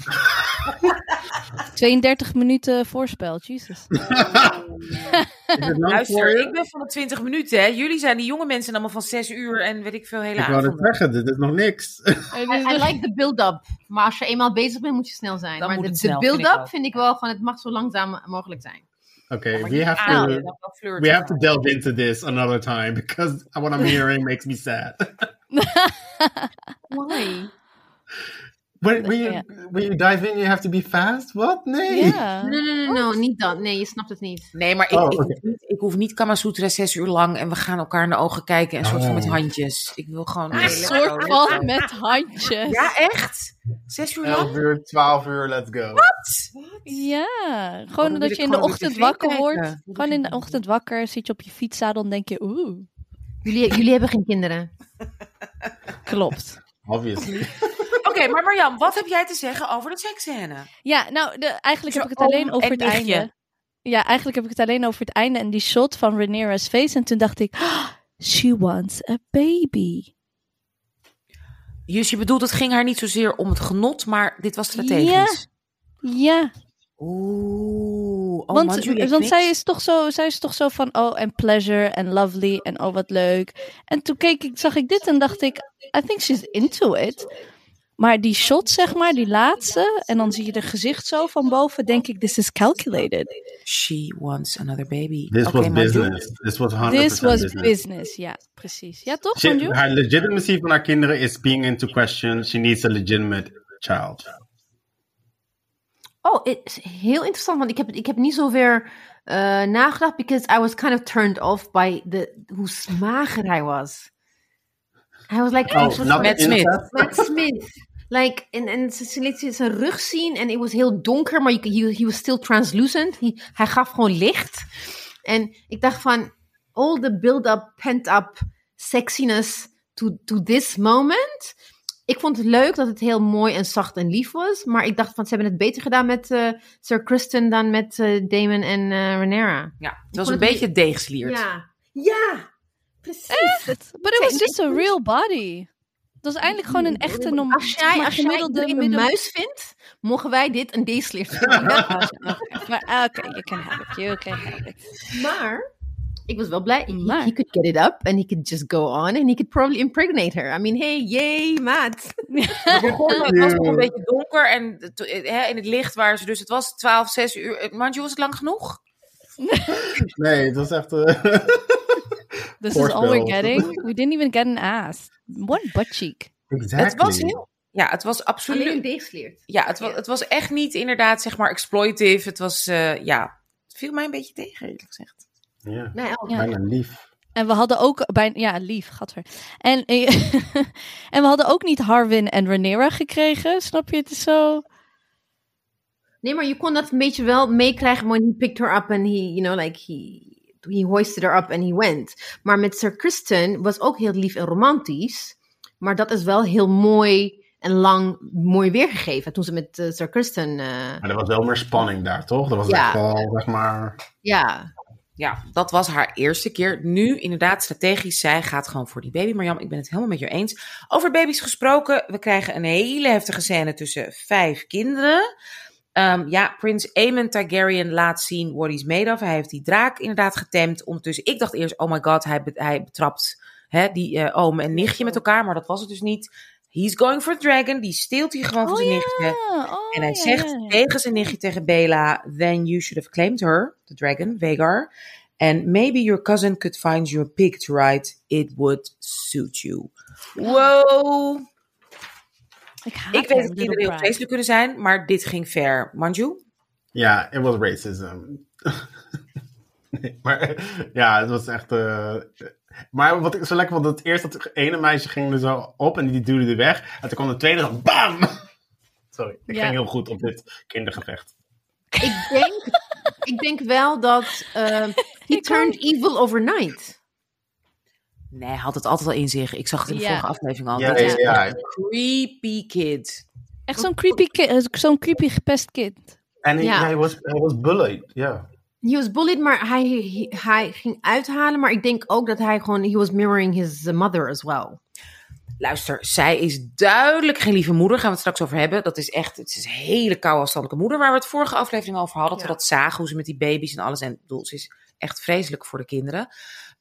(laughs) 32 minuten voorspel, Jesus. (laughs) Luister, ik ben van de 20 minuten, hè. Jullie zijn die jonge mensen allemaal van 6 uur en weet ik veel, hele Ik wou het zeggen, dit is nog niks. I, I like the build-up. Maar als je eenmaal bezig bent, moet je snel zijn. Dan maar moet de, het de snel, vind ik build-up ook. vind ik wel gewoon, het mag zo langzaam mogelijk zijn. Maar we have to... dan wel flirten. We have to delve into this another time because what I'm hearing (laughs) makes me sad. Why? (laughs) When, when, you, Ja. when you dive in, you have to be fast? Wat? Nee. Ja. Nee, nee, nee, no, niet dat. Nee, je snapt het niet. Nee, maar ik, Oh, ik, niet, ik hoef niet Kamasutra zes uur lang en we gaan elkaar in de ogen kijken en soort van met Oh. handjes. Ik wil gewoon... Een hele soort van met handjes. Ja, echt? Zes uur lang? 11 uur, 12 uur, let's go. Ja, dan gewoon wil dat je in de ochtend wakker wordt. Gewoon in de ochtend wakker, zit je op je fietszadel en denk je, oeh, Jullie, jullie hebben geen kinderen. klopt. Obviously. (laughs) Oké, (laughs) maar Marjan, wat heb jij te zeggen over de seksscène? Ja, nou, de, eigenlijk Zo heb ik het alleen over het einde. Ja, eigenlijk heb ik het alleen over het einde en die shot van Rhaenyra's face. En toen dacht ik, "Ah, she wants a baby. Dus je bedoelt, het ging haar niet zozeer om het genot, maar dit was strategisch. Ja, Oeh. Oh, want, heeft want zij, is toch zo, zij is toch zo van, oh, en pleasure en lovely en oh, wat leuk. En toen keek ik, zag ik dit en dacht ik, I think she's into it. Maar die shot, zeg maar, die laatste, en dan zie je de gezicht zo van boven, denk ik, this is calculated. She wants another baby. This was business. This was 100% This was business. business. Ja, precies. Ja, toch, She- haar legitimacy van haar kinderen is being into question. She needs a legitimate child. Oh, het is heel interessant, want ik heb, ik heb niet zo ver eh, nagedacht, because I was kind of turned off by the, hoe smager hij was. Hij was like, Oh, Matt Smith. Matt Smith. Like, en, en ze, ze liet zijn rug zien en het was heel donker, maar he, he was still translucent. He- hij gaf gewoon licht. En ik dacht van, all the build-up, pent-up sexiness to, to this moment. Ik vond het leuk dat het heel mooi en zacht en lief was. Maar ik dacht van, ze hebben het beter gedaan met eh, Sir Kristen dan met eh, Damon en eh Renera. Ja, het was een het beetje deegslierd. Ja, ja, precies. But it was just a real body. Dat was eigenlijk gewoon een echte norm- Als jij, als jij gemiddelde een middel- muis vindt, mogen wij dit een D-sleer vinden. (laughs) Maar ah, oké, you can have it. You can have it. maar ik was wel blij. He, Maar. he could get it up and he could just go on and he could probably impregnate her. I mean, hey, yay, maat. (laughs) Het was nog een beetje donker en in het licht waren ze dus, het was 12, 6 uur. Eh, Manju, was het lang genoeg? (laughs) Nee, het was echt... eh, (laughs) This is all we're getting. We didn't even get an ass. One butt cheek. exactly. Het was heel, ja, het was absoluut, Alleen ja, het was, het was echt niet inderdaad, zeg maar, exploitive. Het was, eh, ja, het viel mij een beetje tegen, eerlijk gezegd. Ja, Nee. Ja. bijna lief. En we hadden ook bij ja, lief, gadver. En, (laughs) en we hadden ook niet Harwin en Rhaenyra gekregen. Snap je? Het is zo. Nee, maar je kon dat een beetje wel meekrijgen when he picked her up and he, you know, like he, he hoisted her up and he went. Maar met Sir Kristen was ook heel lief en romantisch. Maar dat is wel heel mooi en lang mooi weergegeven toen ze met eh, Sir Kristen, eh, Maar er was wel meer spanning daar, toch? Dat was Ja. echt wel, zeg maar... ja. Ja, dat was haar eerste keer. Nu inderdaad strategisch, zij gaat gewoon voor die baby. Marjam, ik ben het helemaal met je eens. Over baby's gesproken, we krijgen een hele heftige scène tussen vijf kinderen. Ehm, ja, Prins Aemon Targaryen laat zien what he's made of. Hij heeft die draak inderdaad getemd. Ondertussen, ik dacht eerst, oh my god, hij, be- hij betrapt hè, die eh, oom en nichtje met elkaar. Maar dat was het dus niet. He's going for dragon. Die steelt hij gewoon van Oh zijn ja. nichtje. Oh, En hij ja, zegt ja, tegen zijn nichtje, tegen Bela, then you should have claimed her, the dragon, Vagar. And maybe your cousin could find you a pig to ride. It would suit you. Wow. Ik, haat Ik weet hem, dat kinderen heel vreselijk kunnen zijn, maar dit ging ver. Manju? Ja, it was racism. (laughs) nee, maar ja, het was echt... eh, maar wat ik zo lekker vond, dat eerst dat ene meisje ging er zo op en die duwde er weg. En toen kwam de tweede zo bam! (laughs) Sorry, ik Ja. ging heel goed op dit kindergevecht. Ik denk, ik denk wel dat eh, he (laughs) turned evil overnight. Nee, hij had het altijd al in zich. Ik zag het in de Ja. vorige aflevering al. Ja, ja, ja. een creepy kid. Echt zo'n creepy, ki- eh, zo'n creepy gepest kind. En hij Ja. hij was, hij was bullied, ja. He was bullied, maar hij, hij, hij ging uithalen. Maar ik denk ook dat hij gewoon, he was mirroring his mother as well. Luister, zij is duidelijk geen lieve moeder. Gaan we het straks over hebben. Dat is echt, het is een hele koude afstandelijke moeder. Waar we het vorige aflevering over hadden. Dat Ja. we dat zagen, hoe ze met die baby's en alles. En bedoel, ze is echt vreselijk voor de kinderen.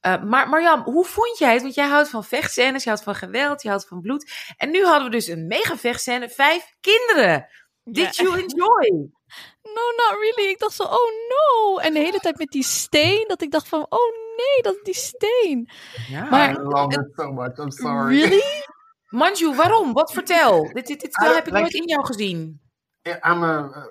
Uh, maar Marjam, hoe vond jij het? Want jij houdt van vechtscènes, je houdt van geweld, je houdt van bloed. En nu hadden we dus een mega vechtscène. Vijf kinderen. Did Ja. you enjoy? (laughs) No, not really. Ik dacht zo, oh no. En de hele tijd met die steen, dat ik dacht van, oh nee, dat is die steen. Ja. Maar- I love it so much, I'm sorry. Really? Manju, waarom? Wat vertel? Dit, dit, dit Ah, heb ik like- nooit in jou gezien.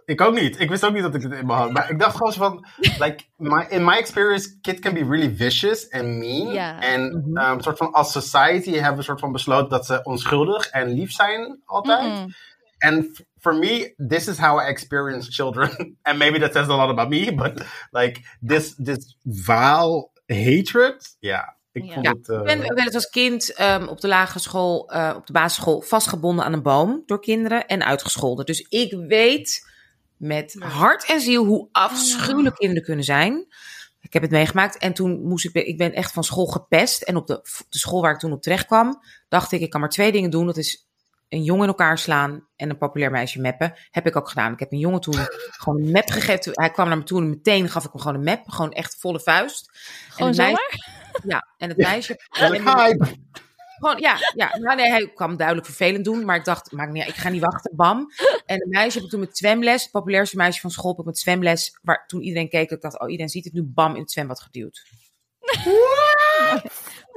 Ik ook niet. Ik wist ook niet dat ik dit in me had. Maar ik dacht gewoon zo van, like, my, in my experience, kids can be really vicious and mean. Ja. En Mhm. um, soort van als society hebben we soort van besloten dat ze onschuldig en lief zijn altijd. F- for me, this is how I experience children. (laughs) and maybe that says a lot about me, but like this this vile hatred. Ja, ik Ja. vond Ja, het. uh, Ik ben wel eens als kind ehm, op de lagere school, eh, op de basisschool, vastgebonden aan een boom door kinderen en uitgescholden. Dus ik weet met hart en ziel hoe afschuwelijk kinderen kunnen zijn. Ik heb het meegemaakt en toen moest ik, ik ben echt van school gepest. En op de, de school waar ik toen op terecht kwam, dacht ik, ik kan maar twee dingen doen. Dat is een jongen in elkaar slaan en een populair meisje meppen. Heb ik ook gedaan. Ik heb een jongen toen (laughs) gewoon een map gegeven. Hij kwam naar me toe en meteen gaf ik hem gewoon een map. Gewoon echt volle vuist. Gewoon en het meisje, zomaar? ja, en het meisje... (laughs) En hi. Gewoon, ja, ja. Nou, nee, hij kwam duidelijk vervelend doen. Maar ik dacht, maakt niet ik ga niet wachten. Bam. En een meisje heb ik toen met zwemles, het populairste meisje van school, heb ik met zwemles, waar toen iedereen keek, ik dacht, oh, iedereen ziet het nu, bam, in het zwembad geduwd.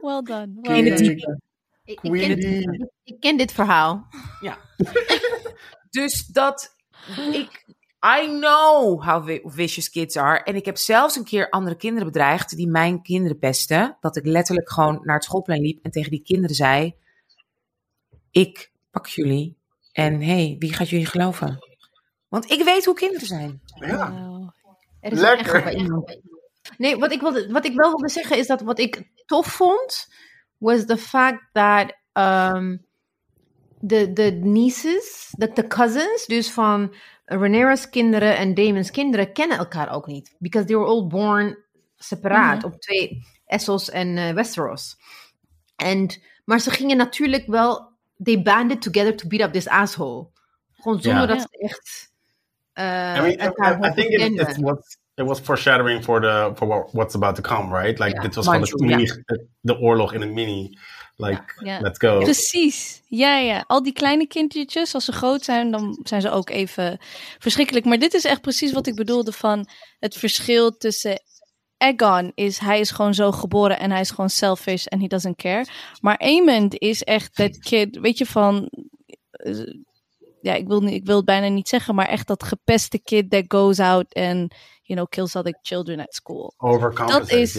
Well done. In Well het done. diepe. Ik, ik, ken, Queenie. ik ken dit verhaal. (laughs) Dus dat, ik, I know how vi- vicious kids are. En ik heb zelfs een keer andere kinderen bedreigd die mijn kinderen pesten. Dat ik letterlijk gewoon naar het schoolplein liep en tegen die kinderen zei, ik pak jullie en hey, wie gaat jullie geloven? Want ik weet hoe kinderen zijn. Ja. Wow. Er is Lekker. echt. Nee, wat ik, wilde, wat ik wel wilde zeggen is dat wat ik tof vond, was the fact that um, de, de nieces, de, de cousins, dus van Rhaenyra's kinderen en Damon's kinderen, kennen elkaar ook niet. Because they were all born separaat op twee, Essos en eh, Westeros. En, maar ze gingen natuurlijk wel, they banded together to beat up this asshole. Gewoon zonder dat ze echt eh, I mean, elkaar I, I think it, kenden. it was it was foreshadowing for the for what, what's about to come, right? Like Ja, dit was gewoon mind de, you, mini, de oorlog in een mini. Like Ja. let's go. Precies. Ja, ja. Al die kleine kindjes, als ze groot zijn, dan zijn ze ook even verschrikkelijk. Maar dit is echt precies wat ik bedoelde van het verschil tussen Aegon is, hij is gewoon zo geboren en hij is gewoon selfish en he doesn't care. Maar Aemond is echt dat kid, weet je van, eh, ja, ik wil, niet- ik wil het bijna niet zeggen, maar echt dat gepeste kid that goes out and, you know, kills other children at school. Overcompensate, dat is-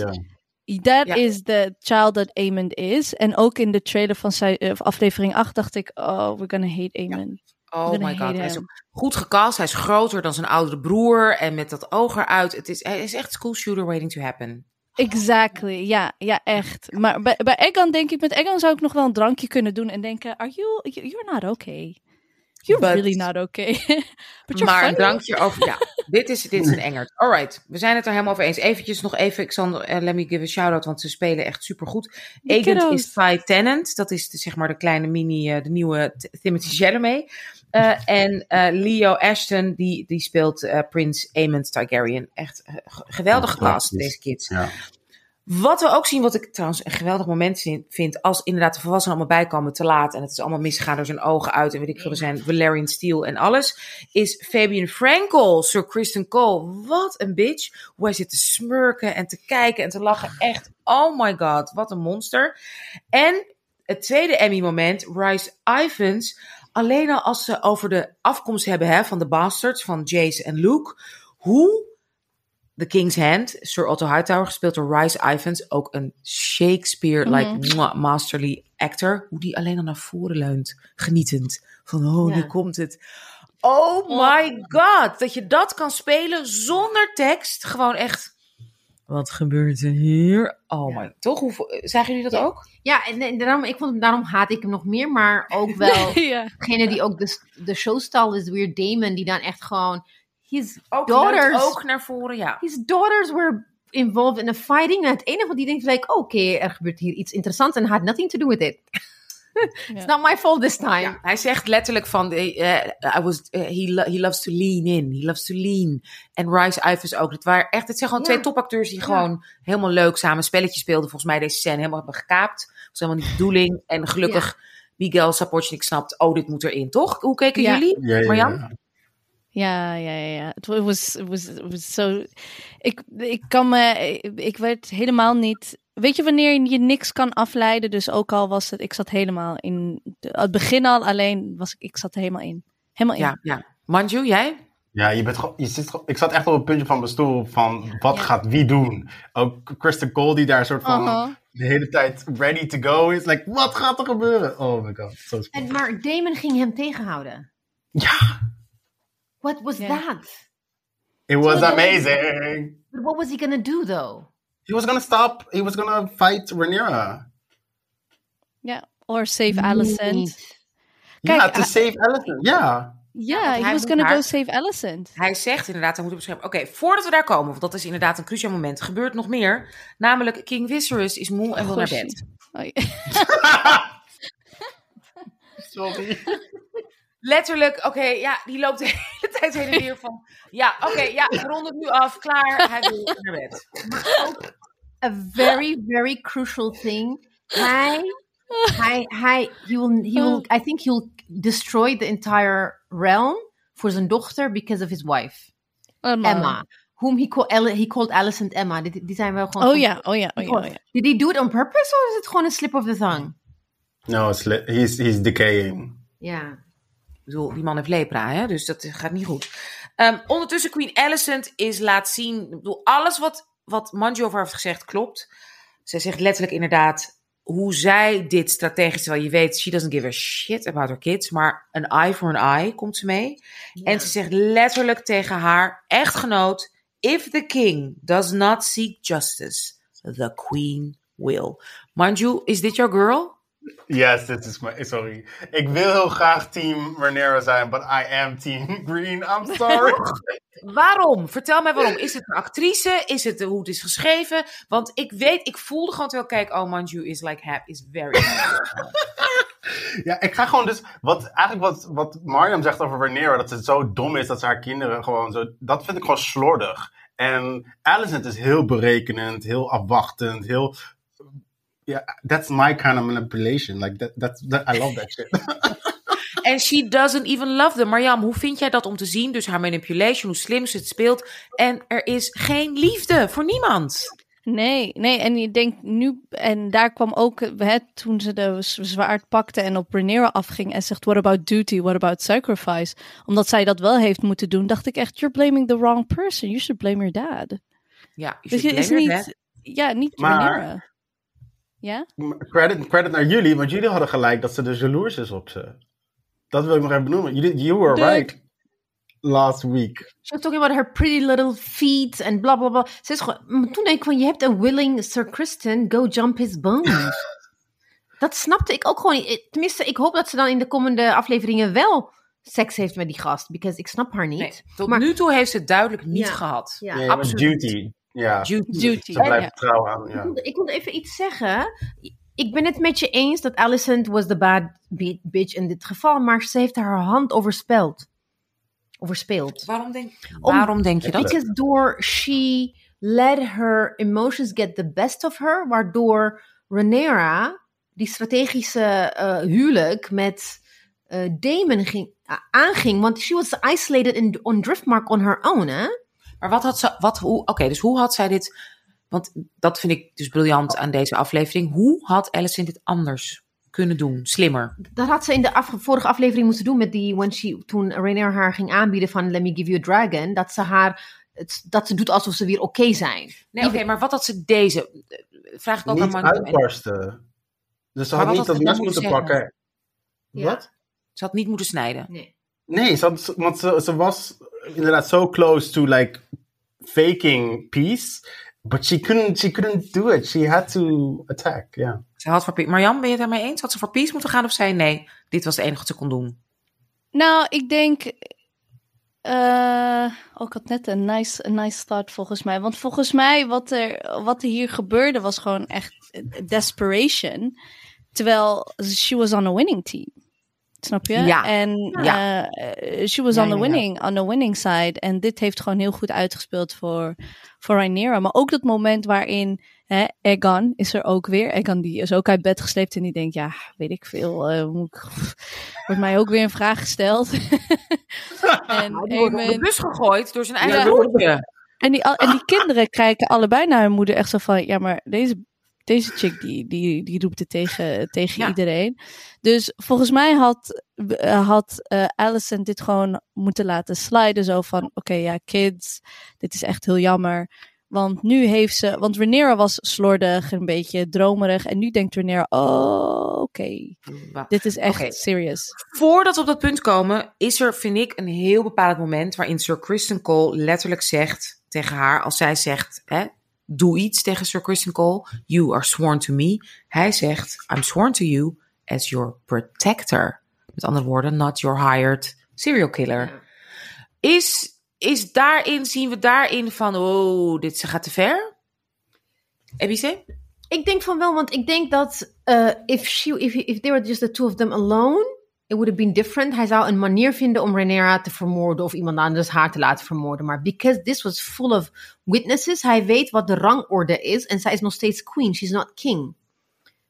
Ja. is the child that Aemond is. En ook in de trailer van sei- eh, aflevering 8 dacht ik, oh, we're gonna hate Aemond. Oh my god, hij is goed gecast. Hij is groter dan zijn oudere broer en met dat oog eruit. Het is, hij is echt school shooter waiting to happen. Exactly, ja, ja, echt. Maar bij, bij Egan denk ik, met Egan zou ik nog wel een drankje kunnen doen en denken, are you, you- you're not okay. You're But- really not okay. (laughs) But you're maar een drankje over, ja, (laughs) dit is, dit is een engert. Alright, we zijn het er helemaal over eens. Eventjes nog even, eh, let me give a shout-out, want ze spelen echt supergoed. Agent is Ty Tennant, dat is de, zeg maar de kleine mini, eh, de nieuwe Timothy Chalamet. Eh, en eh, Leo Ashton, die, die speelt eh, Prins Aemond Targaryen. Echt geweldig gecast, deze kids. Ja. Wat we ook zien, wat ik trouwens een geweldig moment vind, als inderdaad de volwassenen allemaal bijkomen te laat en het is allemaal misgegaan door zijn ogen uit en weet ik veel, er zijn Valerian Steel en alles, is Fabian Frankel, Sir Kristen Cole. Wat een bitch. Hoe hij zit te smurken en te kijken en te lachen. Echt, oh my god, wat een monster. En het tweede Emmy-moment, Rice Ivans, alleen al als ze over de afkomst hebben hè, van de bastards, van Jace en Luke, hoe The King's Hand, Sir Otto Hightower, gespeeld door Rice Ivans, ook een Shakespeare-like mwah, masterly actor, hoe die alleen al naar voren leunt, genietend. Van, oh, Ja. nu komt het. Oh my god, dat je dat kan spelen zonder tekst. Gewoon echt, wat gebeurt er hier? Oh my, toch? Hoe, zagen jullie dat Ja. ook? Ja, en, en daarom, ik vond, daarom haat ik hem nog meer, maar ook wel (laughs) degene die ook de, de is weer Damon, die dan echt gewoon, his Ook daughters, ook naar voren, ja. his daughters were involved in a fighting. En het enige wat die denkt, like, oké, er gebeurt hier iets interessants en had nothing to do with it. (laughs) It's not my fault this time. Ja, hij zegt letterlijk van, eh, I was, eh, he, lo- he loves to lean in, he loves to lean. En Rice Ivers ook. Het waren echt, het zijn gewoon Ja. twee topacteurs die gewoon helemaal leuk samen spelletjes speelden. Volgens mij deze scène helemaal hebben gekaapt. Dat was helemaal niet de bedoeling. En gelukkig Miguel Sapochnik snapt, oh, dit moet erin, toch? Hoe keken jullie? Ja, ja, Marjan? Ja. Ja, ja. Het wa- was, het was, het was zo. Ik, ik kan me, ik werd helemaal niet. Weet je wanneer je niks kan afleiden? Dus ook al was het, ik zat helemaal in. Het begin al alleen was ik, ik zat er helemaal in. Helemaal in. Ja, ja. Manju, jij? Ja, je bent je zit, ik zat echt op het puntje van mijn stoel van wat Ja. gaat wie doen? Ook Kristen Cole die daar soort van Uh-huh. de hele tijd ready to go is. Like, wat gaat er gebeuren? Oh my god, zo En, maar Damon ging hem tegenhouden. Ja, What was Ja. that? it was amazing. But what was he gonna do though? He was gonna stop, he was gonna fight Rhaenyra. Ja. Or save Alicent. Kijk, ja, to save Alicent, ja. Ja, want he hij was gonna haar- go save Alicent. Hij zegt inderdaad, hij moet beschermen. Oké, voordat we daar komen, want dat is inderdaad een cruciaal moment, gebeurt nog meer. Namelijk, King Viserys is moe en wil naar bed. Oh. (laughs) (laughs) Sorry. Letterlijk, oké, ja, die loopt de (laughs) hele tijd heen en weer van... Ja, oké, ja, we ronden het nu af, klaar, hij wil naar bed. A very, very crucial thing. Hij, hij, hij, he will, he will, I think he'll destroy the entire realm voor zijn dochter because of his wife, Emma. Emma. Whom he, call, Al- he called Alicent Emma. Die, die zijn wel gewoon... Oh ja, oh ja, oh ja, oh ja. Did he do it on purpose or is het gewoon een slip of the tongue? No, it's he's, he's decaying. Ja. Ik bedoel, die man heeft lepra, hè? dus dat gaat niet goed. Ehm, ondertussen, Queen Alicent is laat zien... Ik bedoel, alles wat, wat Manjo over heeft gezegd klopt. Zij zegt letterlijk inderdaad hoe zij dit strategisch... Terwijl je weet, she doesn't give a shit about her kids. Maar een eye for an eye komt ze mee. En ze zegt letterlijk tegen haar echtgenoot... If the king does not seek justice, the queen will. Manju, is dit your girl? Yes, this is my. Sorry. Ik wil heel graag team Rhaenyra zijn, but I am team (laughs) Green. I'm sorry. (laughs) Waarom? Vertel mij waarom. Is het een actrice? Is het hoe het is geschreven? Want ik weet, ik voelde gewoon terwijl ik kijk, oh Manju is like happy, is very happy. (laughs) ja, ik ga gewoon dus. Wat, eigenlijk wat, wat Mariam zegt over Rhaenyra, dat ze zo dom is dat ze haar kinderen gewoon zo. Dat vind ik gewoon slordig. En Alicent is heel berekenend, heel afwachtend, heel. That's my kind of manipulation. Like, that, that, that, I love that shit. (laughs) En she doesn't even love them. Marjam, hoe vind jij dat om te zien? Dus haar manipulation, hoe slim ze het speelt. En er is geen liefde voor niemand. Nee, nee, en je denkt nu, en daar kwam ook, hè, toen ze de zwaard pakte en op Rhaenyra afging en zegt, what about duty, what about sacrifice? Omdat zij dat wel heeft moeten doen, dacht ik echt, you're blaming the wrong person, you should blame your dad. Ja, je Dus je is niet, dad. ja, niet Maar- Rhaenyra. Ja? credit, credit naar jullie, want jullie hadden gelijk dat ze dus jaloers is op ze. Dat wil ik nog even benoemen. You, were De- right last week. She was talking about her pretty little feet en bla bla bla. Ze is gewoon, toen denk ik van, je hebt een willing Sir Kristen, go jump his bones. (laughs) dat snapte ik ook gewoon niet. Tenminste, ik hoop dat ze dan in de komende afleveringen wel seks heeft met die gast. Because ik snap haar niet. Nee, tot Maar- nu toe heeft ze het duidelijk niet Ja. gehad. Ja. Nee, absoluut. duty. Ja, Duty. Duty. ze blijft trouw aan. Ik Ja. wilde- Ik wilde even iets zeggen. Ik ben het met je eens dat Alicent was the bad bi- bitch in dit geval, maar ze heeft haar hand overspeld. Overspeeld. Waarom denk, Om- waarom denk je dat? Because door she let her emotions get the best of her, waardoor Rhaenyra die strategische eh, huwelijk met eh Damon ging, aanging, want she was isolated in, on Driftmark on her own, hè? Maar wat had ze, wat, hoe, oké, dus hoe had zij dit, want dat vind ik dus briljant aan deze aflevering. Hoe had Alicent dit anders kunnen doen? Slimmer. Dat had ze in de af- vorige aflevering moeten doen met die, when she, toen Rhaenyra haar ging aanbieden van let me give you a dragon, dat ze haar, het, dat ze doet alsof ze weer oké zijn. Nee, oké, maar wat had ze deze, vraag ik ook aan Niet. En- uitbarsten. Dus ze had niet dat mes moeten pakken. Ja. Wat? Ze had niet moeten snijden. Nee. Nee, ze had, want ze, ze was inderdaad zo close to like faking peace. But she couldn't, she couldn't do it. She had to attack, ja. Ze had voor Pe- Marjan, ben je het daarmee eens? Had ze voor peace moeten gaan of zei nee, dit was het enige wat ze kon doen? Nou, ik denk. eh, oh, ik had net een nice, een nice start volgens mij. Want volgens mij, wat er, wat er hier gebeurde, was gewoon echt desperation. Terwijl she was on a winning team. Snap je? Ja. En Ja. eh, she was Ja, on the ja, ja. winning, on the winning side. En dit heeft gewoon heel goed uitgespeeld voor, voor Rhaenyra. Maar ook dat moment waarin hè, Egon is er ook weer. Egon die is ook uit bed gesleept en die denkt, ja, weet ik veel. eh, moet ik- (laughs) wordt mij ook weer een vraag gesteld. (laughs) en, Hij wordt op de bus gegooid door zijn eigen Ja. broertje. en, die, al- en die kinderen kijken allebei naar hun moeder echt zo van, ja, maar deze, deze chick die, die, die roept het tegen, tegen Ja. iedereen. Dus volgens mij had, eh, had eh Allison dit gewoon moeten laten sliden. Zo van, oké, ja, kids, dit is echt heel jammer. Want nu heeft ze, want Rhaenyra was slordig, een beetje dromerig. En nu denkt Rhaenyra, oh, oké, dit is echt serious. Voordat we op dat punt komen, is er, vind ik, een heel bepaald moment waarin Sir Kristen Cole letterlijk zegt tegen haar, als zij zegt, hè, doe iets tegen Sir Kristen Cole, you are sworn to me. Hij zegt, I'm sworn to you as your protector. Met andere woorden, not your hired serial killer. Is, is daarin, zien we daarin van, oh, dit ze gaat te ver? Ebice? Ik denk van wel, want ik denk dat uh, if, she, if, if they were just the two of them alone, it would have been different. Hij zou een manier vinden om Rhaenyra te vermoorden of iemand anders haar te laten vermoorden. Maar because this was full of witnesses, hij weet wat de rangorde is en zij is nog steeds queen. She's not king.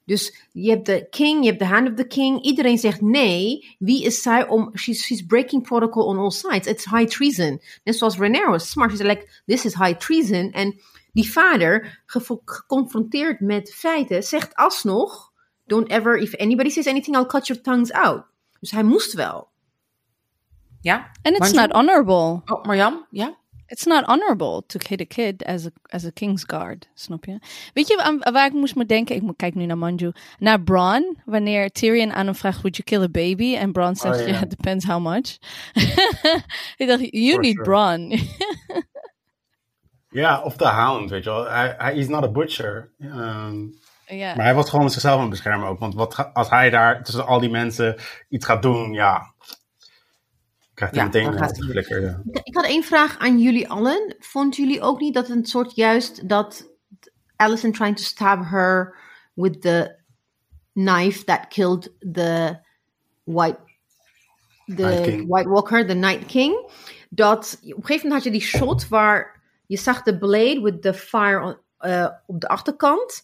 Dus je hebt de king, je hebt de hand of the king. Iedereen zegt nee. Wie is zij om... She's, she's breaking protocol on all sides. It's high treason. Net zoals Rhaenyra was smart. She said like, this is high treason. En die vader, geconfronteerd met feiten, zegt alsnog... Don't ever, if anybody says anything, I'll cut your tongues out. Dus hij moest wel. Ja? And it's not honorable. Oh, Marjam? Ja? It's not honorable to hit a kid as a, as a king's guard. Snap je? Weet je waar ik moest me denken? Ik moet- kijk nu naar Manju. Naar Bron. Wanneer Tyrion aan hem vraagt, would you kill a baby? En Bron zegt, Oh, ja. yeah, it depends how much. (laughs) ik dacht, you For need sure. Bron. (laughs) Ja, of de hound, weet je wel. Hij, is not a butcher. Ehm, ja. Maar hij was gewoon zichzelf aan het beschermen ook. Want wat, als hij daar tussen al die mensen iets gaat doen, ja. Krijgt hij Ja, meteen een flikker. Ja. Ik- Ik had één vraag aan jullie allen. Vonden jullie ook niet dat een soort juist dat Alison trying to stab her with the knife that killed the white the Night King. White Walker, the Night King, dat op een gegeven moment had je die shot waar je zag de blade with the fire on, eh, op de achterkant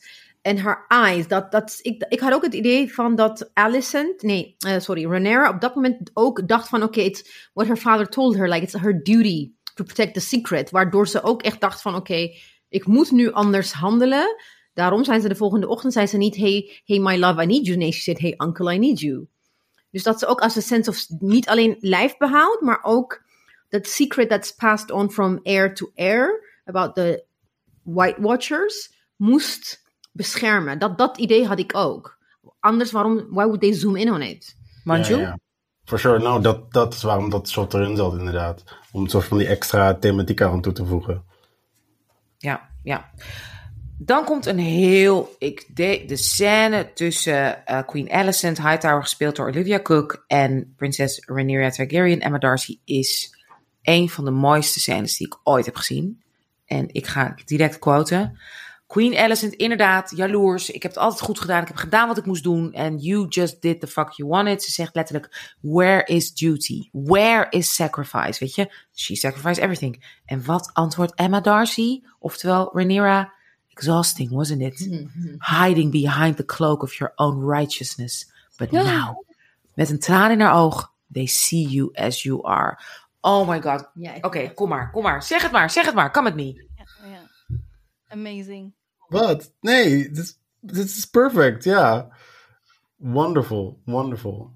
en haar eyes. Dat, dat, ik, ik had ook het idee van dat Alicent, nee, eh, sorry, Rhaenyra op dat moment ook dacht van oké, it's what her father told her, like it's her duty to protect the secret. Waardoor ze ook echt dacht van oké, ik moet nu anders handelen. Daarom zijn ze de volgende ochtend, zei ze niet hey, hey my love, I need you. Nee, ze zei hey uncle, I need you. Dus dat ze ook als een sense of niet alleen lijfbehoud, maar ook dat secret that's passed on from heir to heir about the White Watchers moest beschermen. Dat, dat idee had ik ook. Anders, waarom, why would they zoom in on it? Manju? Ja, ja. For sure, nou, dat, dat is waarom dat shot erin zat, inderdaad. Om een soort van die extra thematiek aan toe te voegen. Ja, ja. Dan komt een heel. Ik de, de scène tussen eh, Queen Alicent, Hightower, gespeeld door Olivia Cook, en prinses Rhaenyra Targaryen, Emma Darcy, is een van de mooiste scènes die ik ooit heb gezien. En ik ga direct quoten. Queen Alicent, inderdaad, jaloers. Ik heb het altijd goed gedaan. Ik heb gedaan wat ik moest doen. And you just did the fuck you wanted. Ze zegt letterlijk, where is duty? Where is sacrifice? Weet je, she sacrificed everything. En wat antwoordt Emma Darcy? Oftewel, Rhaenyra, exhausting, wasn't it? Hiding behind the cloak of your own righteousness. But now, met een traan in haar oog, they see you as you are. Oh my god. Ja, Oké, kom maar, kom maar. Zeg het maar, zeg het maar. Come at me. Ja. Amazing. Wat? Nee, this, this is perfect, ja. Wonderful, wonderful.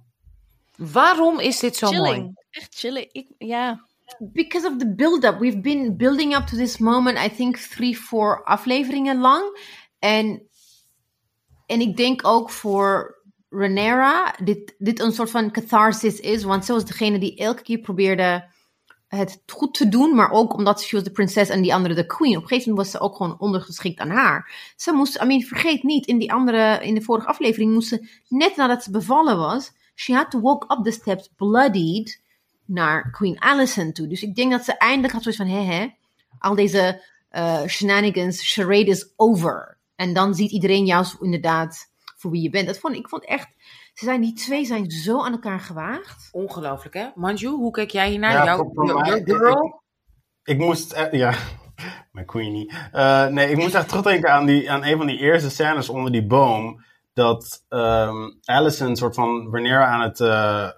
Waarom is dit zo mooi? Echt chilling. Ik, ja. because of the build-up. We've been building up to this moment, I think, three, four afleveringen lang. En, en ik denk ook voor Renera dit, dit een soort van catharsis is. Want ze was degene die elke keer probeerde het goed te doen. Maar ook omdat ze was de prinses en die andere de queen. Op een gegeven moment was ze ook gewoon ondergeschikt aan haar. Ze moest, I mean, vergeet niet, in die andere, in de vorige aflevering moest ze, net nadat ze bevallen was, she had to walk up the steps bloodied naar Queen Alicent toe. Dus ik denk dat ze eindelijk had zoiets van, hè hè, al deze eh, shenanigans, charade is over. En dan ziet iedereen jou inderdaad voor wie je bent. Dat vond, ik vond echt, ze zijn, die twee zijn zo aan elkaar gewaagd. Ongelooflijk, hè? Manju, hoe kijk jij hiernaar? Ja, Jouw mij- girl? Ik moest, eh, ja, (laughs) mijn queenie. Eh, nee, ik moest echt terugdenken aan, die, aan een van die eerste scènes onder die boom. Dat ehm Alison een soort van Rhaenyra aan het eh,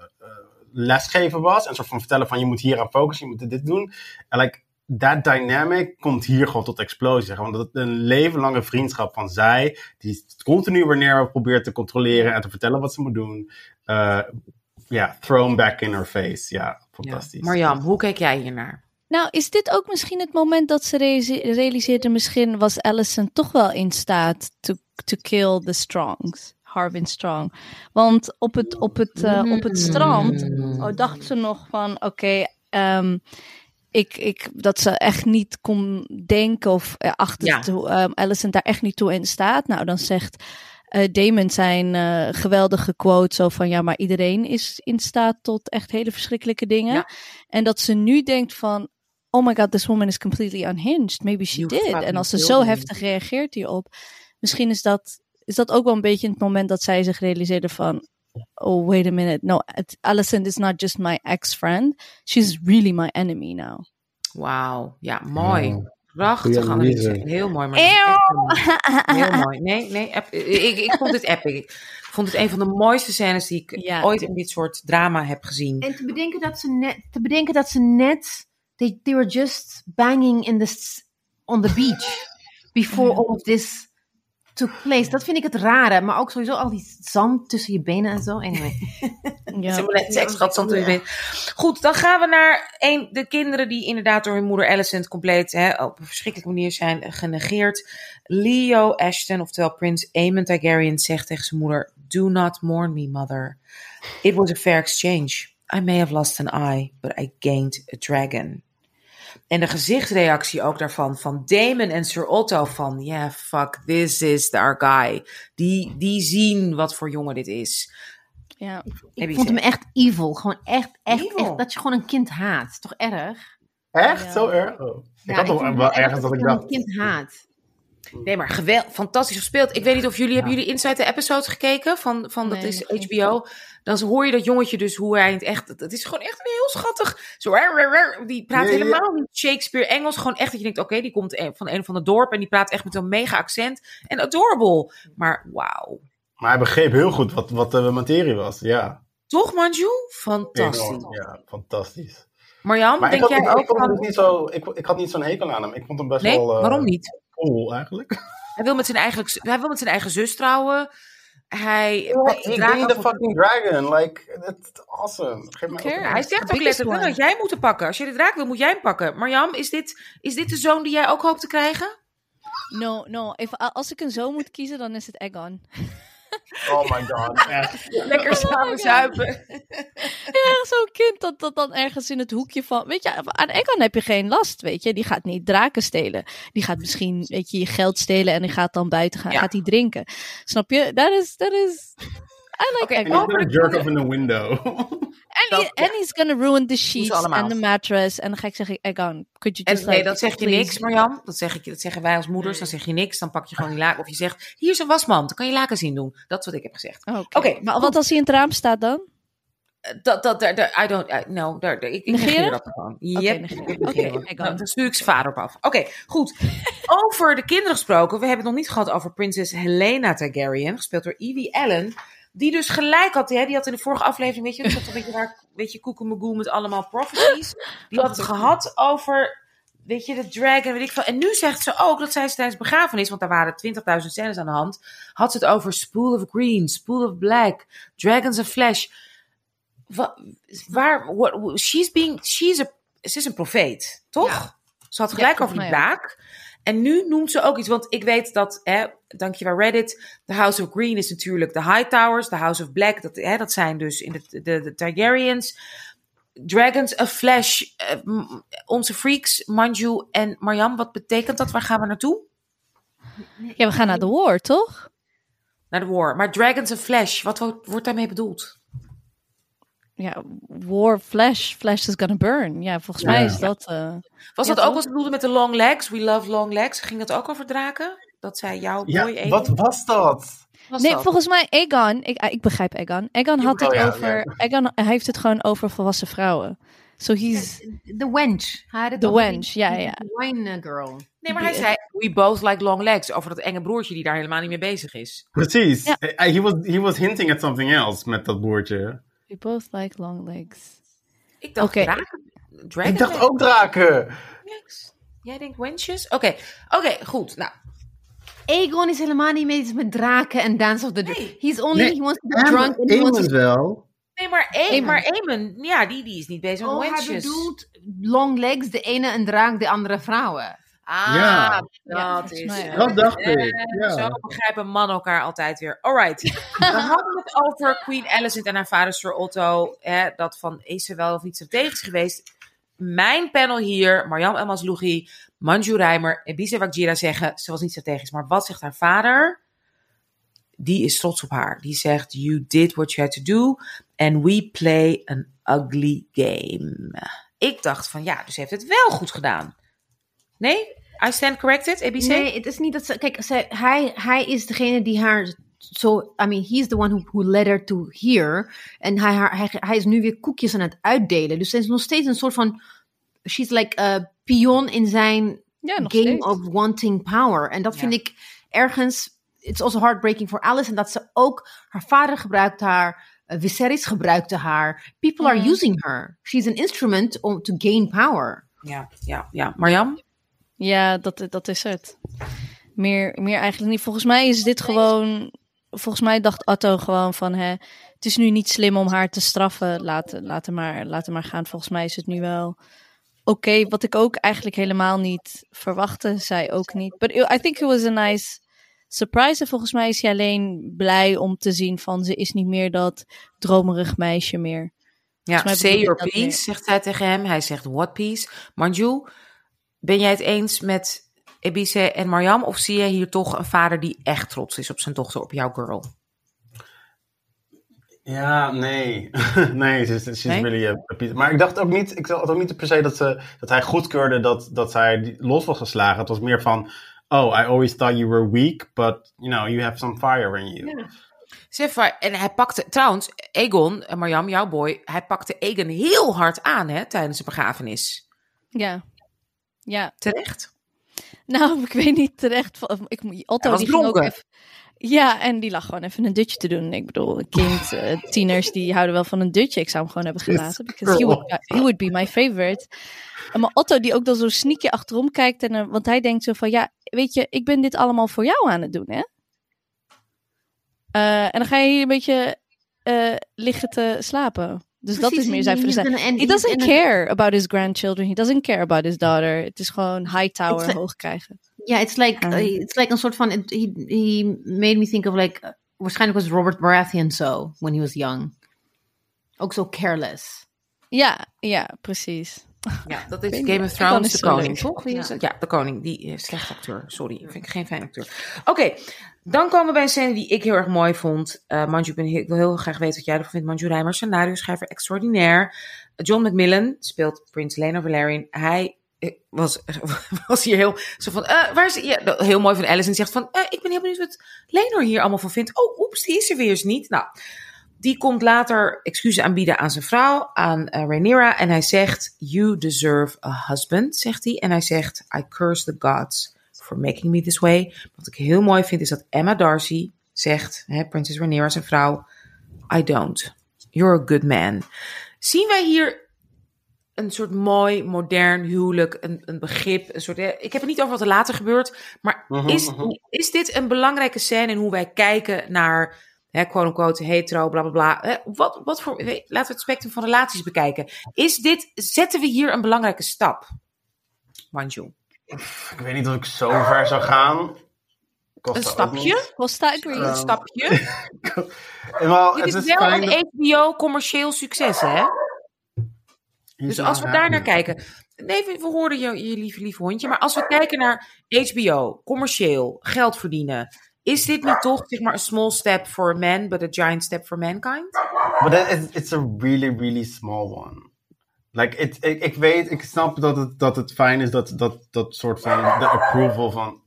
lesgeven was. En soort van vertellen van je moet hier aan focussen, je moet dit doen. En like, that dynamic komt hier gewoon tot explosie. zeg. Want dat een leven lange vriendschap van zij, die continu Rhaenyra probeert te controleren en te vertellen wat ze moet doen. Eh, Ja, thrown back in her face. Ja, Ja. fantastisch. Marjam, hoe kijk jij hiernaar? Nou, is dit ook misschien het moment dat ze realiseerde, misschien was Allison toch wel in staat to, to kill the Strongs, Harwin Strong. Want op het, op het, eh, op het strand oh, dacht ze nog van, oké, ehm, ik, ik, dat ze echt niet kon denken of achter Ja. toe, ehm, Allison daar echt niet toe in staat. Nou, dan zegt eh, Damon zijn eh, geweldige quote zo van, ja, maar iedereen is in staat tot echt hele verschrikkelijke dingen. Ja. En dat ze nu denkt van, oh my god, this woman is completely unhinged. Maybe she You did. En als ze zo me. heftig reageert hierop, misschien is dat, is dat ook wel een beetje het moment dat zij zich realiseerde van, oh, wait a minute. No, Alicent is not just my ex-friend. She's really my enemy now. Wauw, ja, mooi. Prachtig, analyse. Heel mooi. Maar (laughs) heel mooi. Nee, nee, ik, ik vond dit epic. Ik vond het een van de mooiste scènes die ik Ja. ooit in dit soort drama heb gezien. En te bedenken dat ze net, te bedenken dat ze net, they, they were just banging in the, on the beach (laughs) before all of this took place. Dat vind ik het rare, maar ook sowieso al die zand tussen je benen en zo. Anyway. (laughs) Ze Ja. hebben net seks gehad, zand in je been. Goed, dan gaan we naar een, de kinderen die inderdaad door hun moeder Alicent compleet hè, op een verschrikkelijke manier zijn genegeerd. Leo Ashton, oftewel prins Aemon Targaryen, zegt tegen zijn moeder: Do not mourn me, mother. It was a fair exchange. I may have lost an eye, but I gained a dragon. En de gezichtsreactie ook daarvan, van Damon en Sir Otto, van yeah, fuck, this is our guy. Die, die zien wat voor jongen dit is. ja. Ik vond hem echt evil. Gewoon echt, echt, Evil? echt. Dat je gewoon een kind haat. Toch erg? Echt? Ja. Zo erg? Oh. Ik Ja, had toch wel erg ergens dat ik je dacht... een kind haat. Nee, maar geweld, fantastisch gespeeld. Ik weet niet of jullie, hebben jullie Inside the Episodes gekeken van, van dat is. HBO. Dan hoor je dat jongetje dus hoe hij het echt, het is gewoon echt een heel schattig. Zo, die praat helemaal niet Shakespeare Engels. Gewoon echt dat je denkt, oké, die komt een- van een van de dorp en die praat echt met een mega accent. En adorable. Maar wauw. Maar hij begreep heel goed wat, wat de materie was. Ja. Toch, Manju? Enorm. Fantastisch. Ja, fantastisch. Marjan, Maar denk jij ik, ook ik vond dus niet zo, ik, ik had niet zo'n hekel aan hem. Ik vond hem best Nee, wel... eh, waarom niet? Cool, eigenlijk. Hij wil, met zijn eigen, hij wil met zijn eigen zus trouwen. Hij pakt de ik draak ben de over- fucking dragon. Like, that's awesome. Geef Hij zegt ook letterlijk, dat jij moet pakken. Als je de draak wil, moet jij hem pakken. Marjam, is dit, is dit de zoon die jij ook hoopt te krijgen? No, no. If, als ik een zoon moet kiezen, dan is het Egon. (laughs) Oh my god. Echt. (laughs) Lekker samen zuipen. (laughs) Ja, zo'n kind dat, dat dan ergens in het hoekje van... Weet je, aan Egon heb je geen last, weet je. Die gaat niet draken stelen. Die gaat misschien, weet je, je geld stelen en die gaat dan buiten gaan. Ja. Gaat die drinken. Snap je? Dat is, dat is... I like Oké, Egon. And he's gonna de jerk off in the window. And, Dat- he- and he's gonna ruin the sheets and the mattress. En dan ga ik zeggen, Egon, could you En just nee, like, dat zeg je niks, Marjam. Dat, zeg ik, dat zeggen wij als moeders. Dan zeg je niks. Dan pak je gewoon die laken. Of je zegt, hier is een wasmand. Dan kan je laken zien doen. Dat is wat ik heb gezegd. Oké, Oké, maar goed. wat als hij in het raam staat dan? Eh, Dat, dat, daar, daar, I don't, I, no, daar, daar- ik, ik negeer dat gewoon. Yep, Oké, dat. Egon. Nou, Dan stuur ik zijn vader op af. Oké, goed. (laughs) Over de kinderen gesproken. We hebben het nog niet gehad over prinses Helena Targaryen. Gespeeld door Evie Allen. Die dus gelijk had. Hè, die had in de vorige aflevering, weet je, dat een beetje raar, weet je, koekemegoe met allemaal prophecies. Die had het gehad over, weet je, de dragon, weet ik veel. En nu zegt ze ook, dat ze tijdens begrafenis, want daar waren 20.000 scènes aan de hand. Had ze het over Spool of Green, Spool of Black, Dragons of Flesh. Wa- waar, what, she's being, she's a, ze is een profeet, toch? Ja. Ze had gelijk Ja, over die draak. En nu noemt ze ook iets, want ik weet dat, hè, dankjewel Reddit, de House of Green is natuurlijk de Hightowers, de House of Black, dat, hè, dat zijn dus in de, de, de Targaryens. Dragons of Flesh, eh, onze freaks, Manju en Marjam, wat betekent dat? Waar gaan we naartoe? Ja, we gaan naar de war, toch? Naar de war. Maar Dragons of Flesh, wat wo- wordt daarmee bedoeld? Ja, war, flash, flash is gonna burn. Ja, volgens Ja. mij is dat... eh, Was Ja, dat ook wat ze bedoelde met de long legs? We love long legs. Ging dat ook over draken? Dat zei jouw boy Ja, wat was dat? was Nee, dat? volgens mij Egon, ik, ah, ik begrijp Egon. Egon had Oh, het ja, over, ja. Egon hij heeft het gewoon over volwassen vrouwen. So he's, De wench. Hij had het De over wench, ja, ja. Wine girl. Nee, maar hij zei, we both like long legs. Over dat enge broertje die daar helemaal niet mee bezig is. Precies. Ja. Hij- He, was, he was hinting at something else met dat boertje. We both like long legs. Ik dacht Oké. draken. Dragon Ik dacht ook draken. Legs. Jij denkt wenches? Oké, oké, goed. Nou, Aegon is helemaal niet bezig met draken en Dance of the Nee. He's only, Nee, he wants to get drunk and he wants to... wel. nee, maar Eamon, Aemon. maar Eamon, ja, die, die is niet bezig met Oh, hij bedoelt long legs, de ene een draak, de andere vrouwen. Ah, Ja. dat Ja, is... mij Dat dacht ik, ja. Zo begrijpen mannen elkaar altijd weer. Alright. (laughs) We hadden het over Queen Alicent en haar vader Sir Otto. Hè, dat van, is ze wel of niet strategisch geweest? Mijn panel hier, Marjam Elmas Lougi, Manju Rijmer en Bisa Wakjira zeggen, ze was niet strategisch. Maar wat zegt haar vader? Die is trots op haar. Die zegt, you did what you had to do and we play an ugly game. Ik dacht van, ja, dus ze heeft het wel goed gedaan. Nee? I stand corrected, ABC? Nee, het is niet dat ze... Kijk, ze, hij, hij is degene die haar so, I mean, he's the one who, who led her to here. En hij, hij, hij is nu weer koekjes aan het uitdelen. Dus ze is nog steeds een soort van, she's like a pion in zijn Ja, game steeds. of wanting power. En dat Ja. vind ik ergens, it's also heartbreaking for Alice. En dat ze ook, haar vader gebruikt haar, uh, Viserys gebruikte haar. People are using her. She's an instrument om, to gain power. Ja, ja, ja. Marjam? Ja, dat, dat is het. Meer, meer eigenlijk niet. Volgens mij is dit gewoon. Volgens mij dacht Atto gewoon van: hè, het is nu niet slim om haar te straffen. Laat, laat, hem maar, laat hem maar gaan. Volgens mij is het nu wel oké. Wat ik ook eigenlijk helemaal niet verwachtte, zij ook niet. But I think it was a nice surprise. En volgens mij is hij alleen blij om te zien van ze is niet meer dat dromerig meisje meer. Ja, say your piece, meer. zegt zij tegen hem. Hij zegt what piece. Manju, ben jij het eens met Ebise en Marjam? Of zie jij hier toch een vader die echt trots is op zijn dochter, op jouw girl? Ja, nee. (laughs) nee, ze is, Nee? really. Maar ik dacht ook niet, ik dacht ook niet per se dat, ze, dat hij goedkeurde dat, dat zij los was geslagen. Het was meer van, oh, I always thought you were weak, but, you know, you have some fire in you. Maar, en hij pakte, trouwens, Egon, en Marjam, jouw boy, hij pakte Egon heel hard aan hè, tijdens de begrafenis. Ja. Ja, Terecht. Nou, (laughs) ik weet niet terecht. Ik, Otto die ging ook even. Ja, en die lag gewoon even een dutje te doen. Ik bedoel, een kind, eh, (laughs) tieners, die houden wel van een dutje. Ik zou hem gewoon hebben gelaten. Because he would, he would be my favorite. En maar Otto die ook dan zo sneaky achterom kijkt. En, eh, want hij denkt zo van, ja, weet je, ik ben dit allemaal voor jou aan het doen, hè? Eh, en dan ga je hier een beetje liggen te slapen. Dus dat is meer zijn end- He doesn't care about his grandchildren. He doesn't care about his daughter. Het is gewoon high tower hoog krijgen. Ja, it's like, Ja. uh, it's like een soort van, it- he, he made me think of like, uh, waarschijnlijk was Robert Baratheon zo, when he was young. Ook zo careless. Ja, ja, precies. Ja, dat is Game of Thrones, de koning, toch? Wie is Ja. Ja, de koning. Die eh, slechte acteur. Sorry, vind ik geen fijn acteur. Oké, dan komen we bij een scène die ik heel erg mooi vond. Eh Manju, ik, wil heel graag weten wat jij ervan vindt. Manju Rijmer, scenario schrijver extraordinair. John Macmillan speelt Prins Lena Valerian. Hij eh, was, (laughs) was hier heel zo van, eh, waar is, ja, heel mooi van Alice. En zegt van, ik ben heel benieuwd wat Lenor hier allemaal van vindt. Oh, oeps, die is er weer eens niet. Nou, die komt later excuses aanbieden aan zijn vrouw, aan eh, Rhaenyra. En hij zegt, you deserve a husband, zegt hij. En hij zegt, I curse the gods for making me this way. Wat ik heel mooi vind, is dat Emma Darcy zegt, hè, Princess Rhaenyra, zijn vrouw, I don't. You're a good man. Zien wij hier een soort mooi, modern huwelijk, een, een begrip, een soort... Ik heb het niet over wat er later gebeurt, maar Mhm, is, mhm. is dit een belangrijke scène in hoe wij kijken naar, hè, quote-unquote, hetero, bla bla bla. Hè, wat, wat voor, laten we het spectrum van relaties bekijken. Is dit, zetten we hier een belangrijke stap? Manju. Ik weet niet of ik zo ver zou gaan. Een stapje? Costa agrees. Een stapje. (laughs) En wel, Dit het is is wel een dat- HBO commercieel succes, hè? Dus als we daar naar kijken. Nee, we, hoorden je, je lieve, lieve hondje. Maar als we kijken naar HBO, commercieel, geld verdienen. Is dit niet toch, zeg maar, een small step for man, but a giant step for mankind? But it, it's, it's a really, really small one. Like, it, ik, ik weet, ik snap dat het, dat het fijn is dat dat, dat soort van de approval van,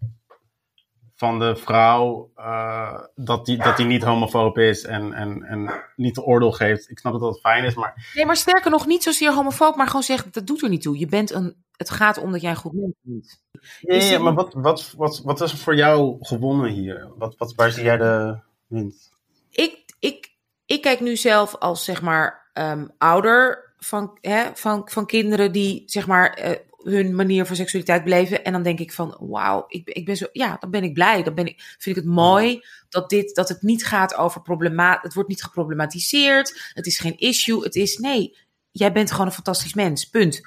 van de vrouw, eh, dat, die, dat die niet homofoob is en, en, en niet de oordeel geeft. Ik snap dat dat fijn is, maar Nee, maar sterker nog, niet zozeer homofoob, maar gewoon zegt, dat doet er niet toe. Je bent een, het gaat om dat jij goed mens bent. Ja, Is ja, dit- maar wat, wat, wat, wat is er voor jou gewonnen hier? Wat, wat, waar zie jij de winst? Ik, ik, ik kijk nu zelf als, zeg maar, ehm, ouder van, hè, van, van kinderen die, zeg maar, eh, hun manier van seksualiteit beleven. En dan denk ik van, wauw, ik, ik ben zo, ja, dan ben ik blij. Dan ben ik, vind ik het mooi dat dit, dat het niet gaat over problema, het wordt niet geproblematiseerd. Het is geen issue. Het is, nee, jij bent gewoon een fantastisch mens. Punt.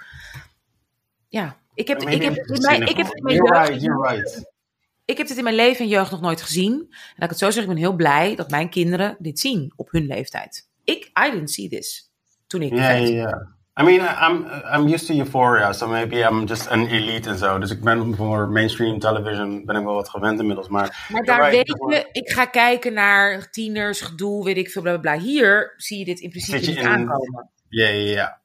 Ja, ik heb, ik heb, in mijn- ik heb in mijn You're jeugd- right, you're right. ik heb dit in mijn leven en jeugd nog nooit gezien. En laat ik het zo zeggen, ik ben heel blij dat mijn kinderen dit zien op hun leeftijd. Ik, I didn't see this toen ik Ja, ja, 15 ja. I mean, I'm, I'm used to euphoria, so maybe I'm just an elite en zo. Dus ik ben voor mainstream television ben ik wel wat gewend inmiddels. Maar, Maar daar right, weet je, ik ga kijken naar tieners, gedoe, weet ik veel, bla bla bla. Hier zie je dit in principe niet in- aankomen. Ja, ja, ja.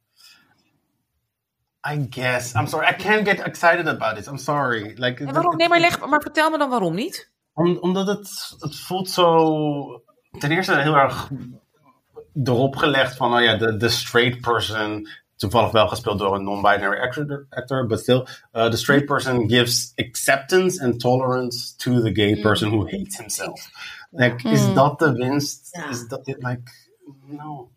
I guess. I'm sorry. I can't get excited about it. I'm sorry. Like, En waarom? Nee, maar, leg, maar vertel me dan waarom niet. Om, omdat het, het voelt zo. Ten eerste heel erg erop gelegd van, oh ja, de, de straight person. Toevallig wel gespeeld door een non-binary actor, actor but still. uh, the straight person gives acceptance and tolerance to the gay person who hates himself. Like, is dat de winst? Is dat, like, no.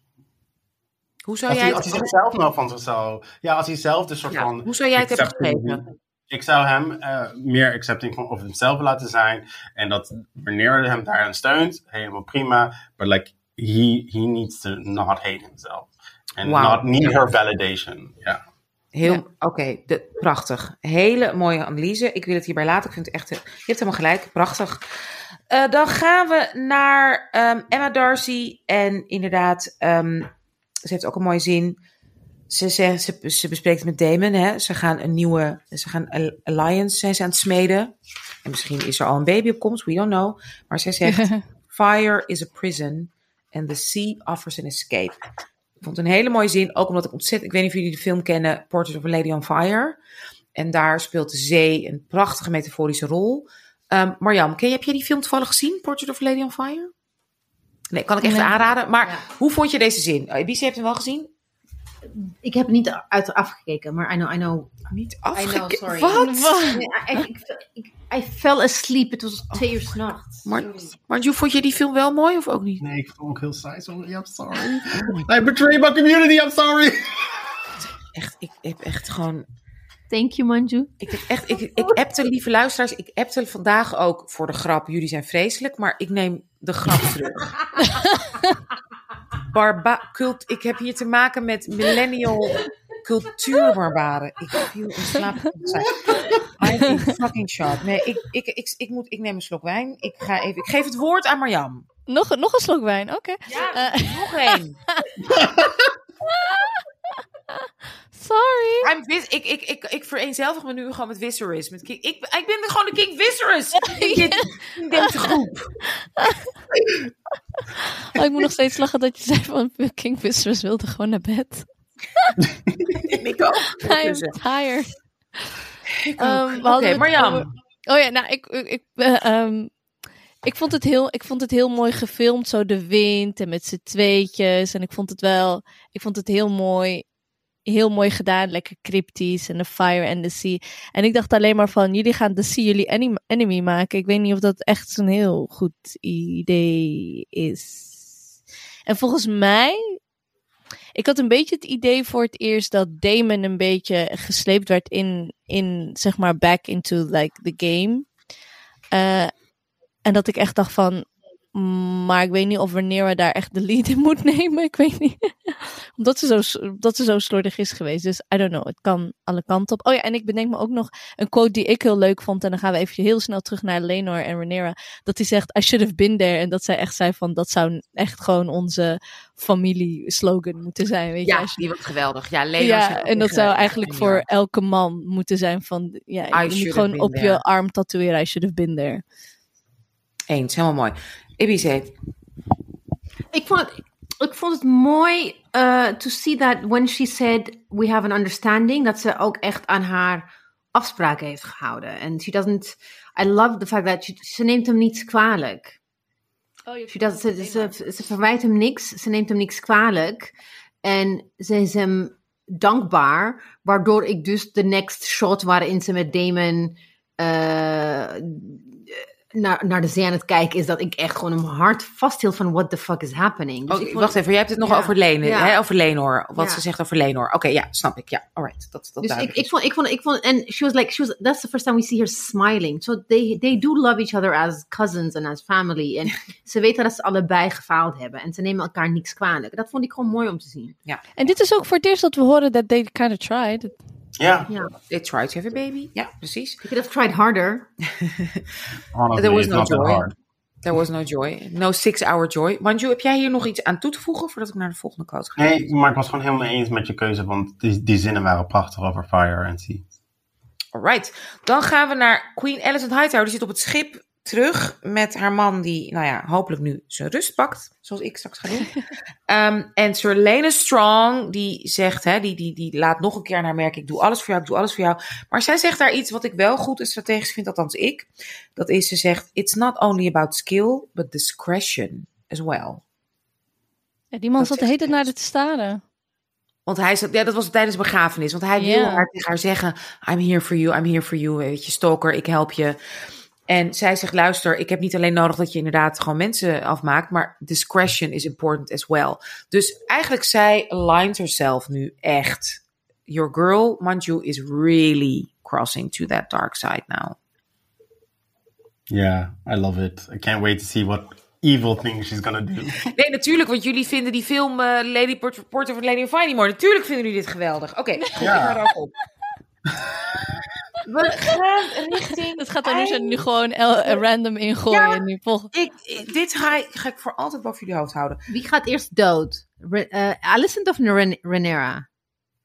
Hoe zou Als jij hij, als hij het... zichzelf nou van zichzelf. Ja, als hij zelf de soort Ja, van. hoe zou jij het hebben geschreven? Ik zou hem eh, meer accepting van of hemzelf laten zijn. En dat wanneer hij hem daarin steunt, helemaal prima. But like, he, he needs to not hate himself. And not need her validation. Ja. Heel, Ja. oké, de- prachtig. Hele mooie analyse. Ik wil het hierbij laten. Ik vind het echt, je hebt helemaal gelijk, prachtig. Eh, dan gaan we naar ehm, Emma Darcy. En inderdaad, ehm, ze heeft ook een mooie zin. Ze, zegt, ze, ze bespreekt met Damon. Hè. Ze gaan een nieuwe, ze gaan een alliance zijn ze aan het smeden. En misschien is er al een baby op komst, we don't know. Maar zij zegt, (laughs) fire is a prison and the sea offers an escape. Ik vond het een hele mooie zin, ook omdat ik ontzettend... Ik weet niet of jullie de film kennen, Portrait of a Lady on Fire. En daar speelt de zee een prachtige metaforische rol. Ehm Marjam, ken je, heb jij die film toevallig gezien, Portrait of a Lady on Fire? Nee, kan ik echt Nee. aanraden. Maar Ja. hoe vond je deze zin? Oh, Ibiza heeft hem wel gezien? Ik heb niet uit afgekeken, maar I know, I know. Niet I know, afgekeken. sorry. Wat? Nee, I, ik, ik, I fell asleep. Het was twee uur s'nachts. Maar, vond je die film wel mooi of ook niet? Nee, ik vond hem ook heel saai. Sorry, I'm sorry. I betrayed my community, I'm sorry. Echt, ik heb echt gewoon... Thank you, Manju. Ik heb echt, ik, ik appte, lieve luisteraars, ik appte vandaag ook voor de grap. Jullie zijn vreselijk, maar ik neem de grap terug. (laughs) Barba cult, ik heb hier te maken met millennial cultuurbarbaren. Ik viel in slaap. I'm in fucking shock. Nee, ik, ik, ik, ik, moet, ik neem een slok wijn. Ik, ga even, ik geef het woord aan Marjam. Nog, nog een slok wijn, oké. Ja, Eh. nog één. (laughs) (laughs) (laughs) Sorry. I'm vis- ik, ik, ik, ik vereenzelvig me nu gewoon met Viserys. Met King, ik, ik ben gewoon de King Viserys in, dit, in deze groep. Oh, ik moet nog steeds lachen dat je zei van King Viserys wilde gewoon naar bed. (laughs) Ik ook. (laughs) I'm tired. Ik Ehm, Oké, Marjam. over- Oh ja, nou, ik, ik, ik, eh, ehm, ik, vond het heel, ik vond het heel mooi gefilmd, zo de wind en met z'n tweetjes. En ik vond het wel, ik vond het heel mooi, heel mooi gedaan, lekker cryptisch en de fire and the sea. En ik dacht alleen maar van, jullie gaan de sea jullie enemy, maken. Ik weet niet of dat echt zo'n heel goed idee is. En volgens mij, ik had een beetje het idee voor het eerst dat Damon een beetje gesleept werd in, in zeg maar, back into like the game. Eh, en dat ik echt dacht van, maar ik weet niet of wanneer we daar echt de lead in moet (laughs) nemen. Ik weet niet. Omdat ze zo, s- dat ze zo slordig is geweest. Dus I don't know. Het kan alle kanten op. Oh ja, en ik bedenk me ook nog een quote die ik heel leuk vond. En dan gaan we even heel snel terug naar Lenor en Rhaenyra. Dat hij zegt, I should have been there. En dat zij echt zei van, dat zou echt gewoon onze familie-slogan moeten zijn. Weet? Ja, je- die wordt geweldig. Ja, Lena ja, en dat zou eigenlijk voor elke man moeten zijn van, ja, je moet gewoon op there. je arm tatoeëren, I should have been there. Eens, helemaal mooi. Ibiza. Ik vond het, ik vond het mooi uh, to see that when she said we have an understanding, dat ze ook echt aan haar afspraken heeft gehouden. En she doesn't, I love the fact that she, ze neemt hem niet kwalijk. She does, ze, ze, ze verwijt hem niks, ze neemt hem niks kwalijk. En ze is hem dankbaar, waardoor ik dus de next shot waarin ze met Damon uh, naar, naar de zee aan het kijken is, dat ik echt gewoon mijn hart vasthield van what the fuck is happening. Dus oh, vond... Wacht even, jij hebt het nog ja. over, Lene, ja. hè, over Lenor. Wat ja. ze zegt over Lenor. Oké, okay, ja, snap ik. Ja, alright. Dat, dat dus ik, ik, vond, ik vond, ik vond, en she was like, she was, that's the first time we see her smiling. So they, they do love each other as cousins and as family. En (laughs) ze weten dat ze allebei gefaald hebben. En ze nemen elkaar niks kwalijk. Dat vond ik gewoon mooi om te zien. Ja. En dit is ook voor het eerst dat we horen dat they kind of tried. Ja. ja. They tried to have a baby. Ja, precies. They could have tried harder. (laughs) Honestly, There was no joy. There was no joy. No six-hour joy. Manju, heb jij hier nog iets aan toe te voegen voordat ik naar de volgende quote ga? Nee, maar ik was gewoon helemaal eens met je keuze, want die, die zinnen waren prachtig over Fire and Sea. Alright. Dan gaan we naar Queen Elizabeth Hightower. Die zit op het schip terug met haar man, die, nou ja, hopelijk nu zijn rust pakt, zoals ik straks ga doen. (laughs) Ehm, en Sir Lena Strong, die zegt, hè, die, die, die laat nog een keer aan haar merken: ik doe alles voor jou, ik doe alles voor jou. Maar zij zegt daar iets wat ik wel goed en strategisch vind, althans ik. Dat is, ze zegt: It's not only about skill, but discretion as well. Ja, die man Dat zat de hele tijd naar haar te staren. Want hij zat, ja, dat was tijdens de begrafenis. Want hij wilde haar tegen haar zeggen: I'm here for you, I'm here for you. Weet je, stalker, ik help je. En zij zegt: luister, ik heb niet alleen nodig dat je inderdaad gewoon mensen afmaakt, maar discretion is important as well. Dus eigenlijk zij aligns herself nu echt. Your girl, Manju, is really crossing to that dark side now. Yeah, I love it. I can't wait to see what evil things she's gonna do. (laughs) Nee, natuurlijk, want jullie vinden die film eh, Lady Port- Porter van Lady of Finding Natuurlijk vinden jullie dit geweldig. Oké, goed, Ja. ik op. (laughs) We gaan richting. (laughs) Het gaat er nu, gewoon el- random ingooien. Ja. nu Ik, ik- dit ga ik, ga ik voor altijd boven jullie hoofd houden. Wie gaat eerst dood? Re- eh, Alicent of Ren- Renera?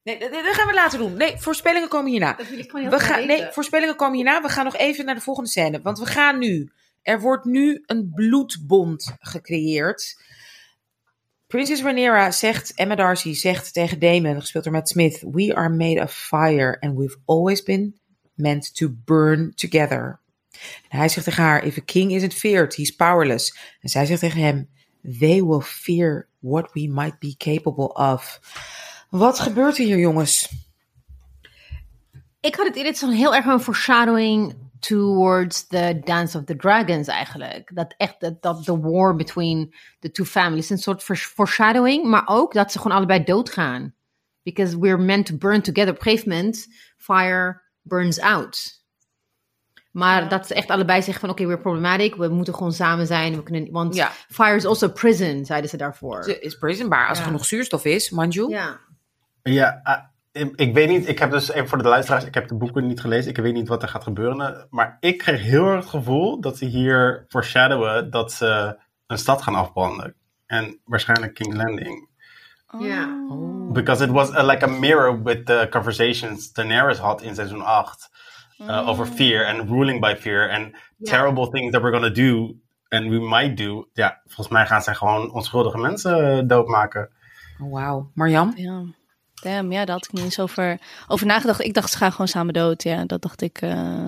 Nee, dat, dat gaan we later doen. Nee, voorspellingen komen hierna. Dat wil ik gewoon We gaan, nee, voorspellingen komen hierna. We gaan nog even naar de volgende scène. Want we gaan nu. Er wordt nu een bloedbond gecreëerd. Prinses Rhaenyra zegt, Emma Darcy zegt tegen Damon, gespeeld door Matt Smith: We are made of fire and we've always been meant to burn together. En hij zegt tegen haar: If a king isn't feared, he's powerless. En zij zegt tegen hem: They will fear what we might be capable of. Wat gebeurt er hier, jongens? Ik had het eerder zo'n heel erg een foreshadowing towards the Dance of the Dragons eigenlijk. Dat echt, dat, dat the war between the two families. Een soort fore- foreshadowing, maar ook dat ze gewoon allebei doodgaan. Because we're meant to burn together. Op moment, fire burns out. Maar dat ze echt allebei zeggen van, oké, we're problematic. We moeten gewoon samen zijn. We kunnen, want Ja. fire is also prison, zeiden ze daarvoor. Ze is prisonbaar als er genoeg zuurstof is, Manju. Ja. Ja, ik- ik weet niet. Ik heb dus even voor de luisteraars, ik heb de boeken niet gelezen. Ik weet niet wat er gaat gebeuren. Maar ik kreeg heel erg het gevoel dat ze hier foreshadowen dat ze een stad gaan afbranden. En waarschijnlijk King's Landing. Ja. Oh. Because it was uh, like a mirror with the conversations Daenerys had in seizoen 8. uh, over fear and ruling by fear and terrible things that we're gonna do and we might do. Ja, volgens mij gaan zij gewoon onschuldige mensen uh, doodmaken. Oh, Wauw. Marjam? Ja. Damn, ja, daar had ik niet eens over, over nagedacht. Ik dacht, ze gaan gewoon samen dood. Ja, dat dacht ik. eh,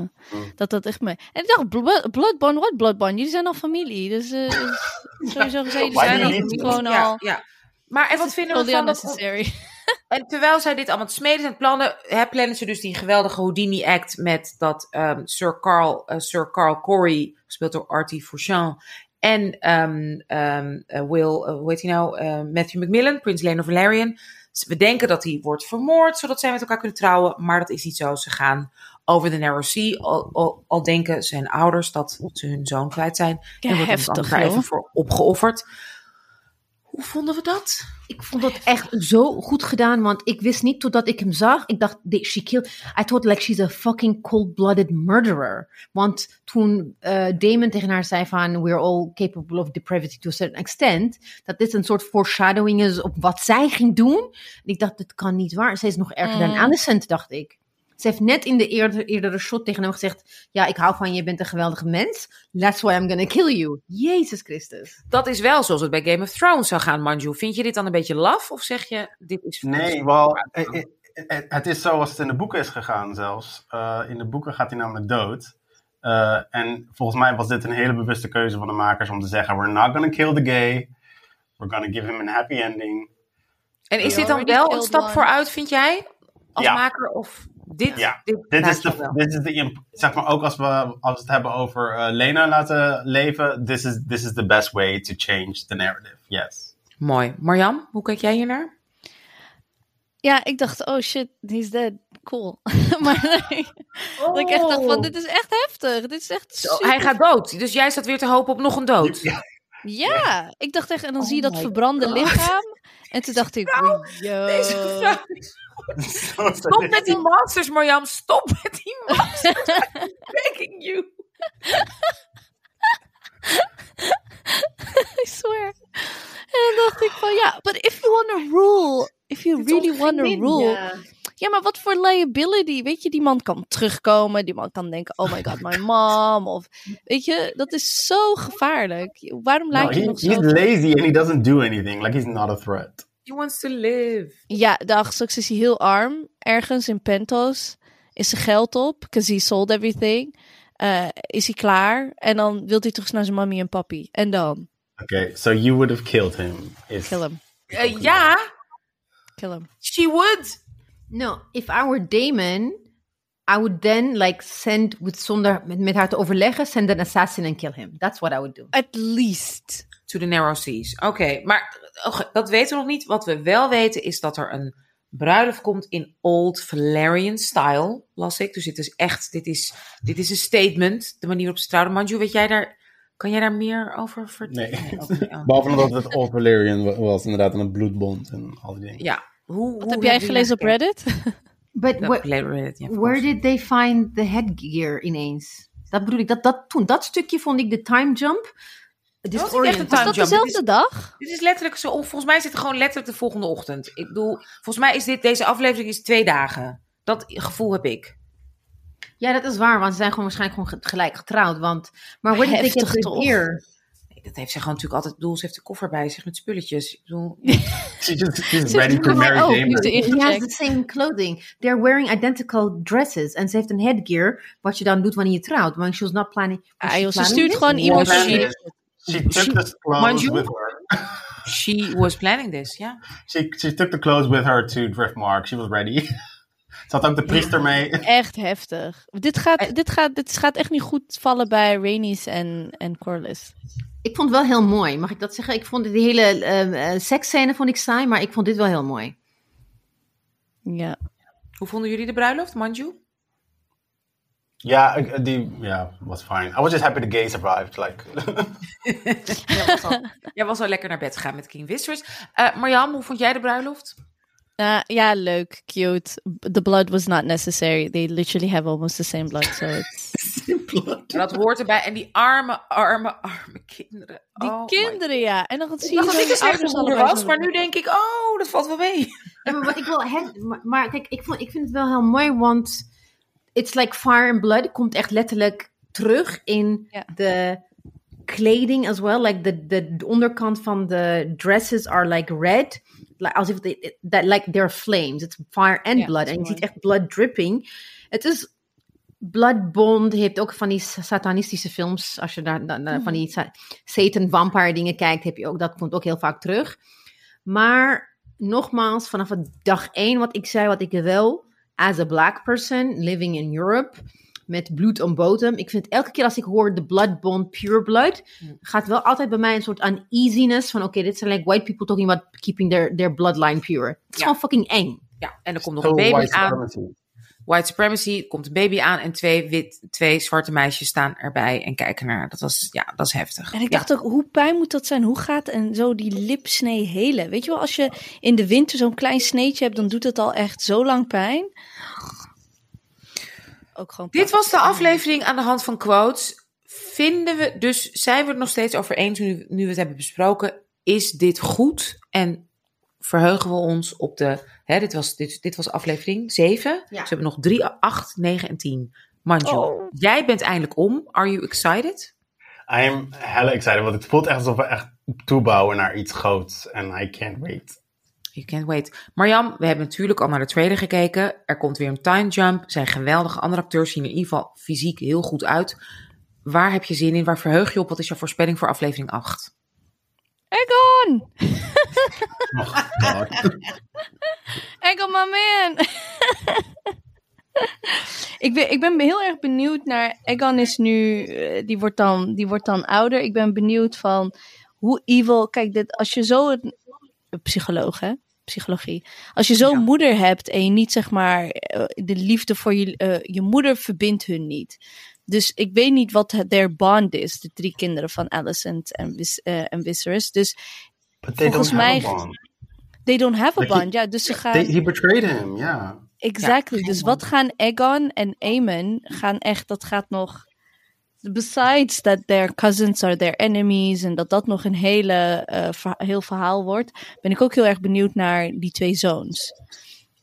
Dat dat echt mee. En ik dacht, Blo- Bloodborne, wat Bloodborne? Jullie zijn al familie. Dus eh, is (laughs) sowieso gezegd, jullie zijn al to? gewoon Ja, al. ja. Maar en wat vinden we van dat... unnecessary. (laughs) En terwijl zij dit allemaal smeden en plannen, hè, plannen ze dus die geweldige Houdini-act met dat ehm, Sir, Carl, eh, Sir Carl Corey, gespeeld door Artie Fouchon, en ehm, ehm, eh, Will, eh, hoe heet hij nou, Matthew Macmillan, Prins Lena Valerian. Dus We denken dat hij wordt vermoord, zodat zij met elkaar kunnen trouwen, maar dat is niet zo. Ze gaan over de Narrow Sea, al, al, al denken zijn ouders dat ze hun zoon kwijt zijn. Ja, en wordt heftig, daar even voor opgeofferd. Hoe vonden we dat? Ik vond dat echt zo goed gedaan, want ik wist niet totdat ik hem zag. Ik dacht, she killed. I thought like she's a fucking cold-blooded murderer. Want toen eh, Damon tegen haar zei van, we're all capable of depravity to a certain extent, dat dit een soort foreshadowing is op wat zij ging doen. En ik dacht, dit kan niet waar. Zij is nog erger dan Mm. Alicent, dacht ik. Ze heeft net in de eerder, eerdere shot tegen hem gezegd, ja, ik hou van je, je bent een geweldige mens. That's why I'm gonna kill you. Jezus Christus. Dat is wel zoals het bij Game of Thrones zou gaan, Manju. Vind je dit dan een beetje laf? Of zeg je, dit is... Nee, wel, eh, eh, eh, het is zoals het in de boeken is gegaan zelfs. Eh, in de boeken gaat hij namelijk dood. Eh, en volgens mij was dit een hele bewuste keuze van de makers om te zeggen: We're not gonna kill the gay. We're gonna give him a happy ending. En is dit dan wel een stap vooruit, vind jij? Als Ja. maker? Of dit? Ja, dit, Dit is, de, dit is de, zeg maar ook als we, als we het hebben over eh, Lena laten leven. This is, this is the best way to change the narrative. Yes. Mooi. Marjam, hoe kijk jij hier naar? Ja, ik dacht, oh shit, he's dead. Cool. (laughs) maar nee, dat ik echt dacht van, dit is echt heftig. Dit is echt super hij gaat dood. Dus jij zat weer te hopen op nog een dood. Ja. Ja, ik dacht echt, en dan Oh zie je dat verbrande God. lichaam. (laughs) En toen dacht ik, Nou, yo. Deze vrouw is- (laughs) Stop met die monsters, Marjam. Stop met die monsters. (laughs) I'm begging you. (laughs) I swear. En dan dacht ik van, ja, but if you want to rule, if you really want to rule, Ja, maar wat voor liability? Weet je, die man kan terugkomen. Die man kan denken, oh my god, my mom. Of, weet je, dat is zo gevaarlijk. Waarom No, lijkt je he, nog zo... he's lazy and he doesn't do anything. Like he's not a threat. He wants to live. Ja, dag, straks is hij heel arm. Ergens in Pentos is zijn geld op, because he sold everything. Eh, is hij klaar? En dan wil hij terug naar zijn mommy en papi. En dan, Okay, so you would have killed him. If, kill him. Eh, ja, Kill him. she would. No, if I were Damon, I would then like send, with zonder met, met haar te overleggen, send an assassin and kill him. That's what I would do. At least. To the narrow seas. Oké, maar oké, dat weten we nog niet. Wat we wel weten is dat er een bruiloft komt in Old Valerian style, las ik. Dus dit is echt, dit is, dit is een statement. De manier waarop ze trouwden. Manju, weet jij daar, kan jij daar meer over vertellen? Nee. niet. Oh. (laughs) Behalve dat het Old Valerian wa- was, inderdaad, en een bloedbond en al die dingen. Ja. Hoe, Wat hoe heb jij gelezen op? Reddit? (laughs) But wh- Reddit, where did they find the headgear ineens? Dat bedoel ik, dat, dat, toen, dat stukje vond ik de time jump. was niet echt een disorienting. time Was dat jump, dezelfde dit dag? Dit is letterlijk zo. Volgens mij zit het gewoon letterlijk de volgende ochtend. Ik bedoel, volgens mij is dit, deze aflevering is twee dagen. Dat gevoel heb ik. Ja, dat is waar, want ze zijn gewoon waarschijnlijk gewoon ge- gelijk getrouwd. Want, maar where did they get the gear? Dat heeft ze gewoon natuurlijk altijd. Ik bedoel, ze heeft de koffer bij zich met spulletjes. Ik bedoel, (laughs) just, she's ready. Damon. Liefde in- He has the same clothing. They're wearing identical dresses. En ze heeft een headgear, wat je dan doet wanneer je trouwt. Want she was not planning. was Ah, joh, ze stuurt this? gewoon iemand she- She took She- the clothes with her. she was planning this, ja. She, she took the clothes with her to Driftmark. She was ready. (laughs) Had ook de priester mee. (laughs) Echt heftig. Dit gaat, dit, gaat, dit gaat echt niet goed vallen bij Rainis en, en Corliss. Ik vond het wel heel mooi, mag ik dat zeggen? Ik vond die hele ehm, eh, seksscène vond ik saai, maar ik vond dit wel heel mooi. Ja. Hoe vonden jullie de bruiloft, Manju? Ja, ik- die ja, was fine. I was just happy the gay survived. Like, (laughs) Jij was al, jij was al lekker naar bed gegaan met King Viserys. Eh Marjam, hoe vond jij de bruiloft? Uh, ja, leuk, cute. The blood was not necessary. They literally have almost the same blood, so it's... (laughs) En dat hoort erbij. En die arme, arme, arme kinderen. Die Oh my kinderen, ja. En dan Ik zie je dacht dat ik ouders moeder was, maar nu denk ik, oh, dat valt wel mee. Ja, maar wat ik wil, het, maar, maar kijk, ik, vond, ik vind het wel heel mooi, want it's like fire and blood komt echt letterlijk terug in Ja. de kleding as well. Like de, de, de onderkant van de dresses are like red. Like, als if they, that, like they're flames. It's fire and blood. En je ziet echt blood dripping. Het is Bloodbond heeft ook van die sa- satanistische films. Als je daar van die sa- Satan vampire dingen kijkt, heb je ook, dat komt ook heel vaak terug. Maar nogmaals, vanaf dag één wat ik zei, wat ik wel, as a black person living in Europe, met bloed on bodem. Ik vind elke keer als ik hoor de blood bond, pure blood, gaat wel altijd bij mij een soort uneasiness van, oké, dit zijn like white people talking about keeping their, their bloodline pure. Het is Ja. gewoon fucking eng. Ja, en er komt nog een baby white aan. supremacy. White supremacy, komt een baby aan en twee, wit, twee zwarte meisjes staan erbij en kijken naar. Dat was, ja, dat is heftig. En ik Ja. dacht ook, hoe pijn moet dat zijn? Hoe gaat en zo die lipsnee helen? Weet je wel, als je in de winter zo'n klein sneetje hebt, dan doet het al echt zo lang pijn. Ook gewoon Dit was de aflevering aan de hand van quotes. Vinden we, dus zijn we het nog steeds over eens nu, nu we het hebben besproken. Is dit goed? En verheugen we ons op de, hè, dit, was, dit, dit was aflevering 7. Ja. Dus we hebben nog 3, 8, 9 en 10. Manju, Oh. jij bent eindelijk om. Are you excited? I am hella excited, want het voelt echt alsof we echt toebouwen naar iets groots. En I can't wait. You can't wait. Marjam, we hebben natuurlijk al naar de trailer gekeken. Er komt weer een time jump. Zijn geweldige andere acteurs. Zien er in ieder geval fysiek heel goed uit. Waar heb je zin in? Waar verheug je op? Wat is jouw voorspelling voor aflevering 8? Egon! Oh. (laughs) Egon, my man! ik, ben, ik ben heel erg benieuwd naar... Egon is nu... eh, Die wordt, dan, die wordt dan ouder. Ik ben benieuwd van hoe evil... Kijk, dit, als je zo... Een, een psycholoog, hè? Psychologie. Als je zo'n Ja. moeder hebt en je niet, zeg maar... eh, De liefde voor je... eh, je moeder verbindt hun niet. Dus ik weet niet wat het- their bond is. De drie kinderen van Alicent en, Vis, eh, en Viserys. Dus But they Volgens don't have mij- a bond. they don't have a Like he- bond. Ja, dus ze gaan... They, he betrayed him, yeah. Exactly. dus wat gaan Aegon en Aemon gaan echt, dat gaat nog. Besides that their cousins are their enemies en dat dat nog een hele, eh, verha- heel verhaal wordt, ben ik ook heel erg benieuwd naar die twee zoons.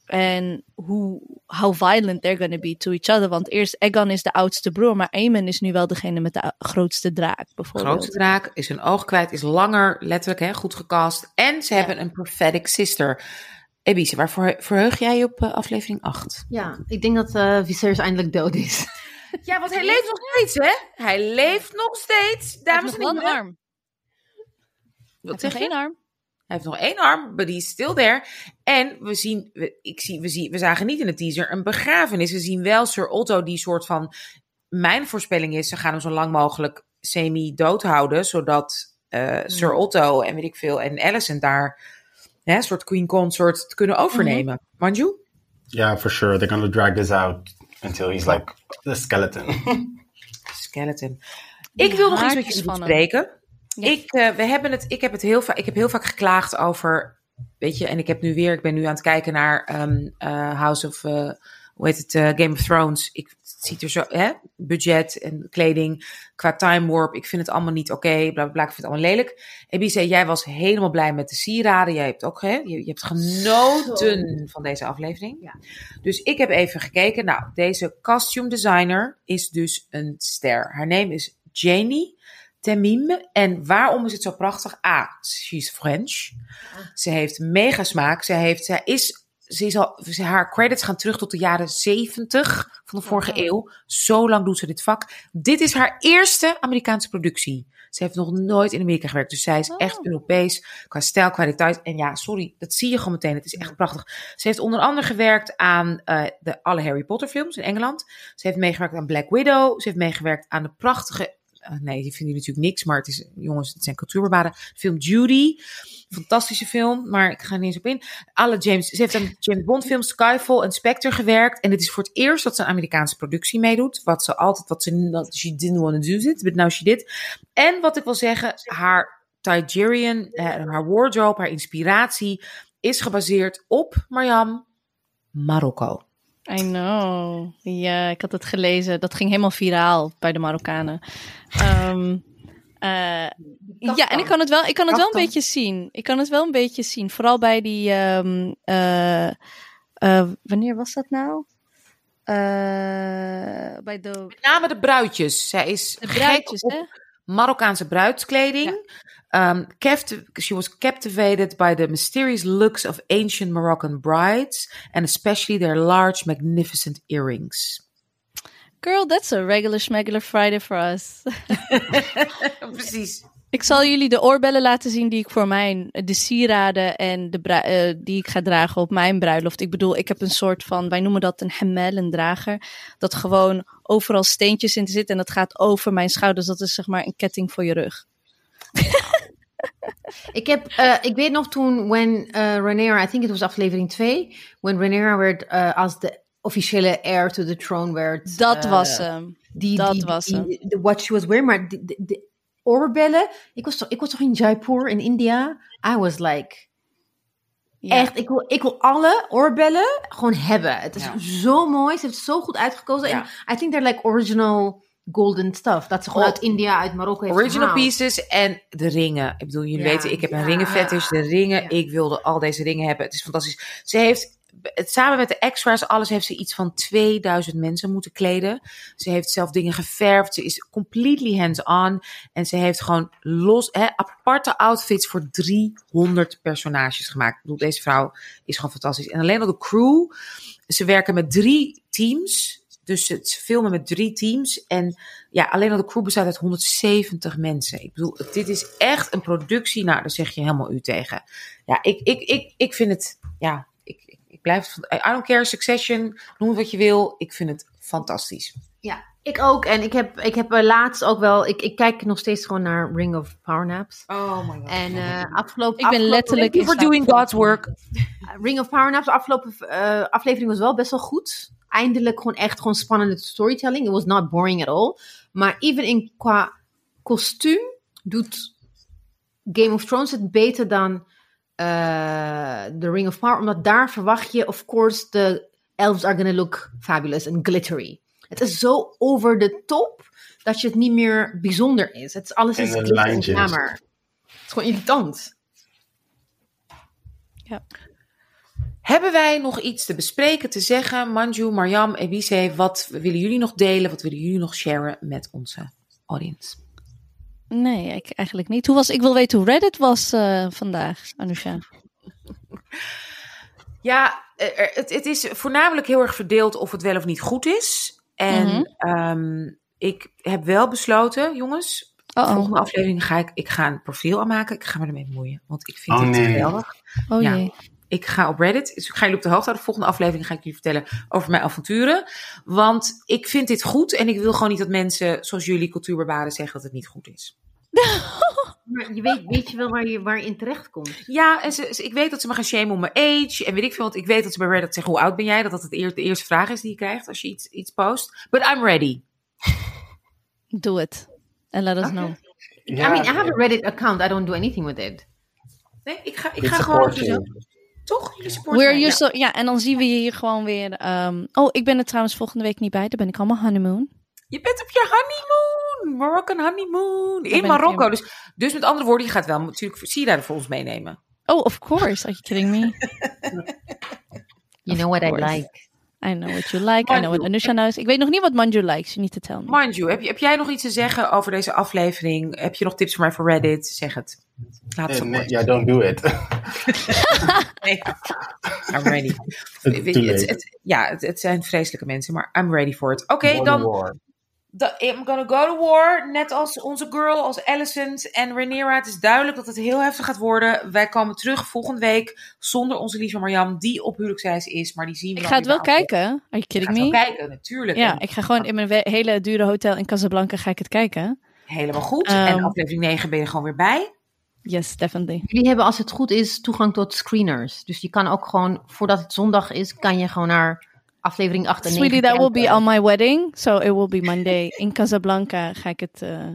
En hoe, how violent they're gonna be to each other. Want eerst Egon is de oudste broer, maar Aemon is nu wel degene met de grootste draak, De bijvoorbeeld. grootste draak is een oog kwijt, is langer, letterlijk hè, goed gecast. En ze hebben een prophetic sister. Ebise, waarvoor verheug jij je op eh, aflevering 8? Ja, ik denk dat eh Viserys eindelijk dood is. (laughs) (laughs) Ja, want hij leeft nog steeds, hè? Hij leeft nog steeds, Hij dames heeft en nog wel een heren. arm. Hij Wat heeft zeg nog je? één arm. Hij heeft nog één arm, but he's still there. En we zien, we, ik zie, we, zien, we zagen niet in de teaser een begrafenis. We zien wel Sir Otto die soort van... Mijn voorspelling is, ze gaan hem zo lang mogelijk semi-dood houden. Zodat eh, Sir Otto en weet ik veel en Alicent daar... hè, een soort queen consort te kunnen overnemen. Manju? Yeah, for sure. They're gonna drag this out until he's like the skeleton. (laughs) Skeleton. Ik wil nog iets met hem. bespreken. Ja. Ik, eh, we hebben het, ik, heb het heel vaak, ik heb heel vaak geklaagd over, weet je, en ik heb nu weer, ik ben nu aan het kijken naar ehm, eh, House of, eh, hoe heet het, eh, Game of Thrones. Ik, ziet er zo, hè, budget en kleding, qua time warp, ik vind het allemaal niet oké, bla bla bla, ik vind het allemaal lelijk. Ebice, jij was helemaal blij met de sieraden, jij hebt ook, hè, je, je hebt genoten van deze aflevering. Ja. Dus ik heb even gekeken, nou, deze costume designer is dus een ster. Haar naam is Janie Temim. En waarom is het zo prachtig? A, she's French. Ze heeft mega smaak. Ze, heeft, zij is, ze is al, ze- haar credits gaan terug tot de jaren 70 van de vorige eeuw. Zo lang doet ze dit vak. Dit is haar eerste Amerikaanse productie. Ze heeft nog nooit in Amerika gewerkt. Dus zij is echt Europees qua stijl, kwaliteit. En ja, sorry, dat zie je gewoon meteen. Het is echt prachtig. Ze heeft onder andere gewerkt aan eh, de, alle Harry Potter films in Engeland. Ze heeft meegewerkt aan Black Widow. Ze heeft meegewerkt aan de prachtige nee, die vinden natuurlijk niks, maar het is, jongens, het zijn cultuurbarbaden. De film Judy, fantastische film, maar ik ga er niet eens op in. Alle James, ze heeft aan James Bond films, Skyfall en Spectre gewerkt. En dit is voor het eerst dat ze een Amerikaanse productie meedoet. Wat ze altijd, wat ze, not- she didn't want to do it, but now she did. En wat ik wil zeggen, haar Nigerian, eh, haar wardrobe, haar inspiratie is gebaseerd op, Mariam, Marokko. I know. Ja, ik had het gelezen. Dat ging helemaal viraal bij de Marokkanen. Ehm, eh, ja, en ik kan het wel, ik kan het wel een beetje zien. Ik kan het wel een beetje zien. Vooral bij die. ehm, eh, eh, wanneer was dat nou? Bij de, Met name de bruidjes. Zij is de gek bruidjes, op hè? Marokkaanse bruidskleding. Um, she was captivated by the mysterious looks of ancient Moroccan brides, and especially their large, magnificent earrings. Girl, that's a regular schmegular Friday for us. (laughs) Precies. Ik zal jullie de oorbellen laten zien die ik voor mijn, de sieraden en de eh, die ik ga dragen op mijn bruiloft. Ik bedoel, ik heb een soort van, wij noemen dat een hemel, een drager. Dat gewoon overal steentjes in zitten en dat gaat over mijn schouders. Dat is zeg maar een ketting voor je rug. (laughs) Ik, heb, eh, ik weet nog toen, when uh, Rhaenyra, I think it was aflevering 2, when Rhaenyra werd eh, als de officiële heir to the throne werd. Dat was hem. Die, dat die, was hem. de- what she was wearing, maar de, de, de oorbellen. Ik was, toch, ik was toch in Jaipur in India? I was like, Ja. echt, ik wil, ik wil alle oorbellen gewoon hebben. Het is Ja. zo mooi, ze heeft het zo goed uitgekozen. Ja. En I think they're like original golden stuff. Dat ze gewoon Oh. uit India, uit Marokko heeft Original gehaald. pieces en de ringen. Ik bedoel, jullie Ja, weten, ik heb een ja. ringenfetish. De ringen, Ja. ik wilde al deze ringen hebben. Het is fantastisch. Ze heeft, het, samen met de extras, alles heeft ze iets van 2000 mensen moeten kleden. Ze heeft zelf dingen geverfd. Ze is completely hands-on. En ze heeft gewoon los, hè, aparte outfits voor 300 personages gemaakt. Ik bedoel, deze vrouw is gewoon fantastisch. En alleen al de crew. Ze werken met drie teams. Dus ze ze filmen met drie teams. En ja, alleen al de crew bestaat uit 170 mensen. Ik bedoel, dit is echt een productie. Nou, daar zeg je helemaal u tegen. Ja, ik, ik, ik, ik vind het, ja, ik, ik, ik blijf, van- I don't care, Succession, noem het wat je wil. Ik vind het fantastisch. Ja, ik ook. En ik heb, ik heb eh, laatst ook wel... Ik, ik kijk nog steeds gewoon naar Ring of Power Naps. Oh my god. En eh afgelopen... Ik ben afgelopen- letterlijk Thank you for in doing God's work. (laughs) Ring of Power Naps, de afgelopen eh, aflevering was wel best wel goed. Eindelijk gewoon echt gewoon spannende storytelling. It was not boring at all. Maar even in qua kostuum doet Game of Thrones het beter dan eh The Ring of Power. Omdat daar verwacht je, of course, de elves are gonna look fabulous and glittery. Het is zo over de top dat je het niet meer bijzonder is. Het is alles is glamour. Het is gewoon irritant. Hebben wij nog iets te bespreken, te zeggen? Manju, Marjam, Ebise, wat willen jullie nog delen? Wat willen jullie nog sharen met onze audience? Nee, ik, eigenlijk niet. Hoe was, ik wil weten hoe Reddit was eh, vandaag, Anusha. (laughs) Ja, er- het, het is voornamelijk heel erg verdeeld of het wel of niet goed is. En Mhm. ehm, ik heb wel besloten, jongens, de Oh, oh. volgende aflevering ga ik, ik ga een profiel aanmaken. Ik ga me ermee bemoeien, want ik vind Oh, het nee. geweldig. oh Ja. jee. Ik ga op Reddit, dus ik ga jullie op de hoogte houden. De volgende aflevering ga ik jullie vertellen over mijn avonturen. Want ik vind dit goed en ik wil gewoon niet dat mensen, zoals jullie cultuurbarbaren, zeggen dat het niet goed is. (laughs) Maar je weet, weet je wel waar je, waar je in terecht komt. Ja, en ze, ze- ik weet dat ze me gaan shamen om mijn age. En weet ik veel, want ik weet dat ze bij Reddit zeggen, hoe oud ben jij? Dat dat het eer- de eerste vraag is die je krijgt als je iets, iets post. But I'm ready. Do it. And let us know. I mean, I have a Reddit account. I don't do anything with it. Nee, ik ga, ik ga gewoon... Toch? Jullie supporten We're mij, ja. so, ja, en dan zien we je hier gewoon weer. ehm, oh, ik ben er trouwens volgende week niet bij. Daar ben ik allemaal honeymoon. Je bent op je honeymoon. Moroccan honeymoon. In Marokko. in. Dus, dus met andere woorden, je gaat wel natuurlijk Sida voor ons meenemen. Oh, of course. Are you kidding me? (laughs) You know what I like. I know what you like. I know what. Anusha knows. Ik weet nog niet wat Manju likes. You need to tell me. Manju, heb, je- heb jij nog iets te zeggen over deze aflevering? Heb je nog tips voor mij voor Reddit? Zeg het. Laat het nee. Ja, don't do it. (laughs) Nee. I'm ready. It's Weet too je, het, late. het- ja, het, het zijn vreselijke mensen, maar I'm ready for it. Oké, dan war. I'm gonna go to war. Net als onze girl, als Alicent en Rhaenyra. Het is duidelijk dat het heel heftig gaat worden. Wij komen terug volgende week zonder onze lieve Marjam, die op huwelijksreis is. Maar die zien we Ik ga het wel kijken. Are you Ik kidding ga het me? wel kijken, natuurlijk. Ja, En ik ga gewoon in mijn hele dure hotel in Casablanca ga ik het kijken. helemaal goed. Ehm. en aflevering 9 ben je gewoon weer bij. Yes, definitely. Jullie hebben als het goed is toegang tot screeners. Dus je kan ook gewoon, voordat het zondag is, kan je gewoon naar aflevering 8 en 9 Sweetie, that will be on my wedding. So it will be Monday. In Casablanca ga ik het... eh,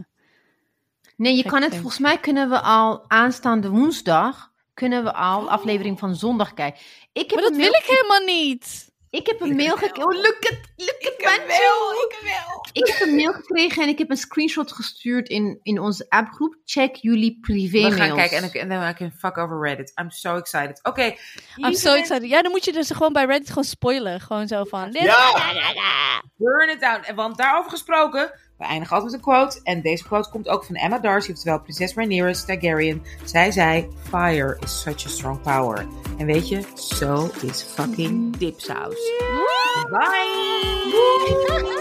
Nee, je kan het, volgens mij kunnen we al aanstaande woensdag, kunnen we al aflevering van zondag kijken. Ik heb Maar dat wil ik helemaal niet. Ik heb een Ik mail gekregen. Oh, look at, look at ik wel. Ik heb een mail gekregen en ik heb een screenshot gestuurd in, in onze appgroep. Check jullie privé We mails. gaan kijken en dan- en dan I can fuck over Reddit. I'm so excited. Oké. I'm so excited. Ja, dan moet je dus gewoon bij Reddit gewoon spoilen. Gewoon zo van... Ja! Burn it down. En want daarover gesproken, we eindigen altijd met een quote. En deze quote komt ook van Emma Darcy, oftewel prinses Rhaenyra Targaryen. Zij zei, fire is such a strong power. En weet je, so is fucking dipsaus. Bye!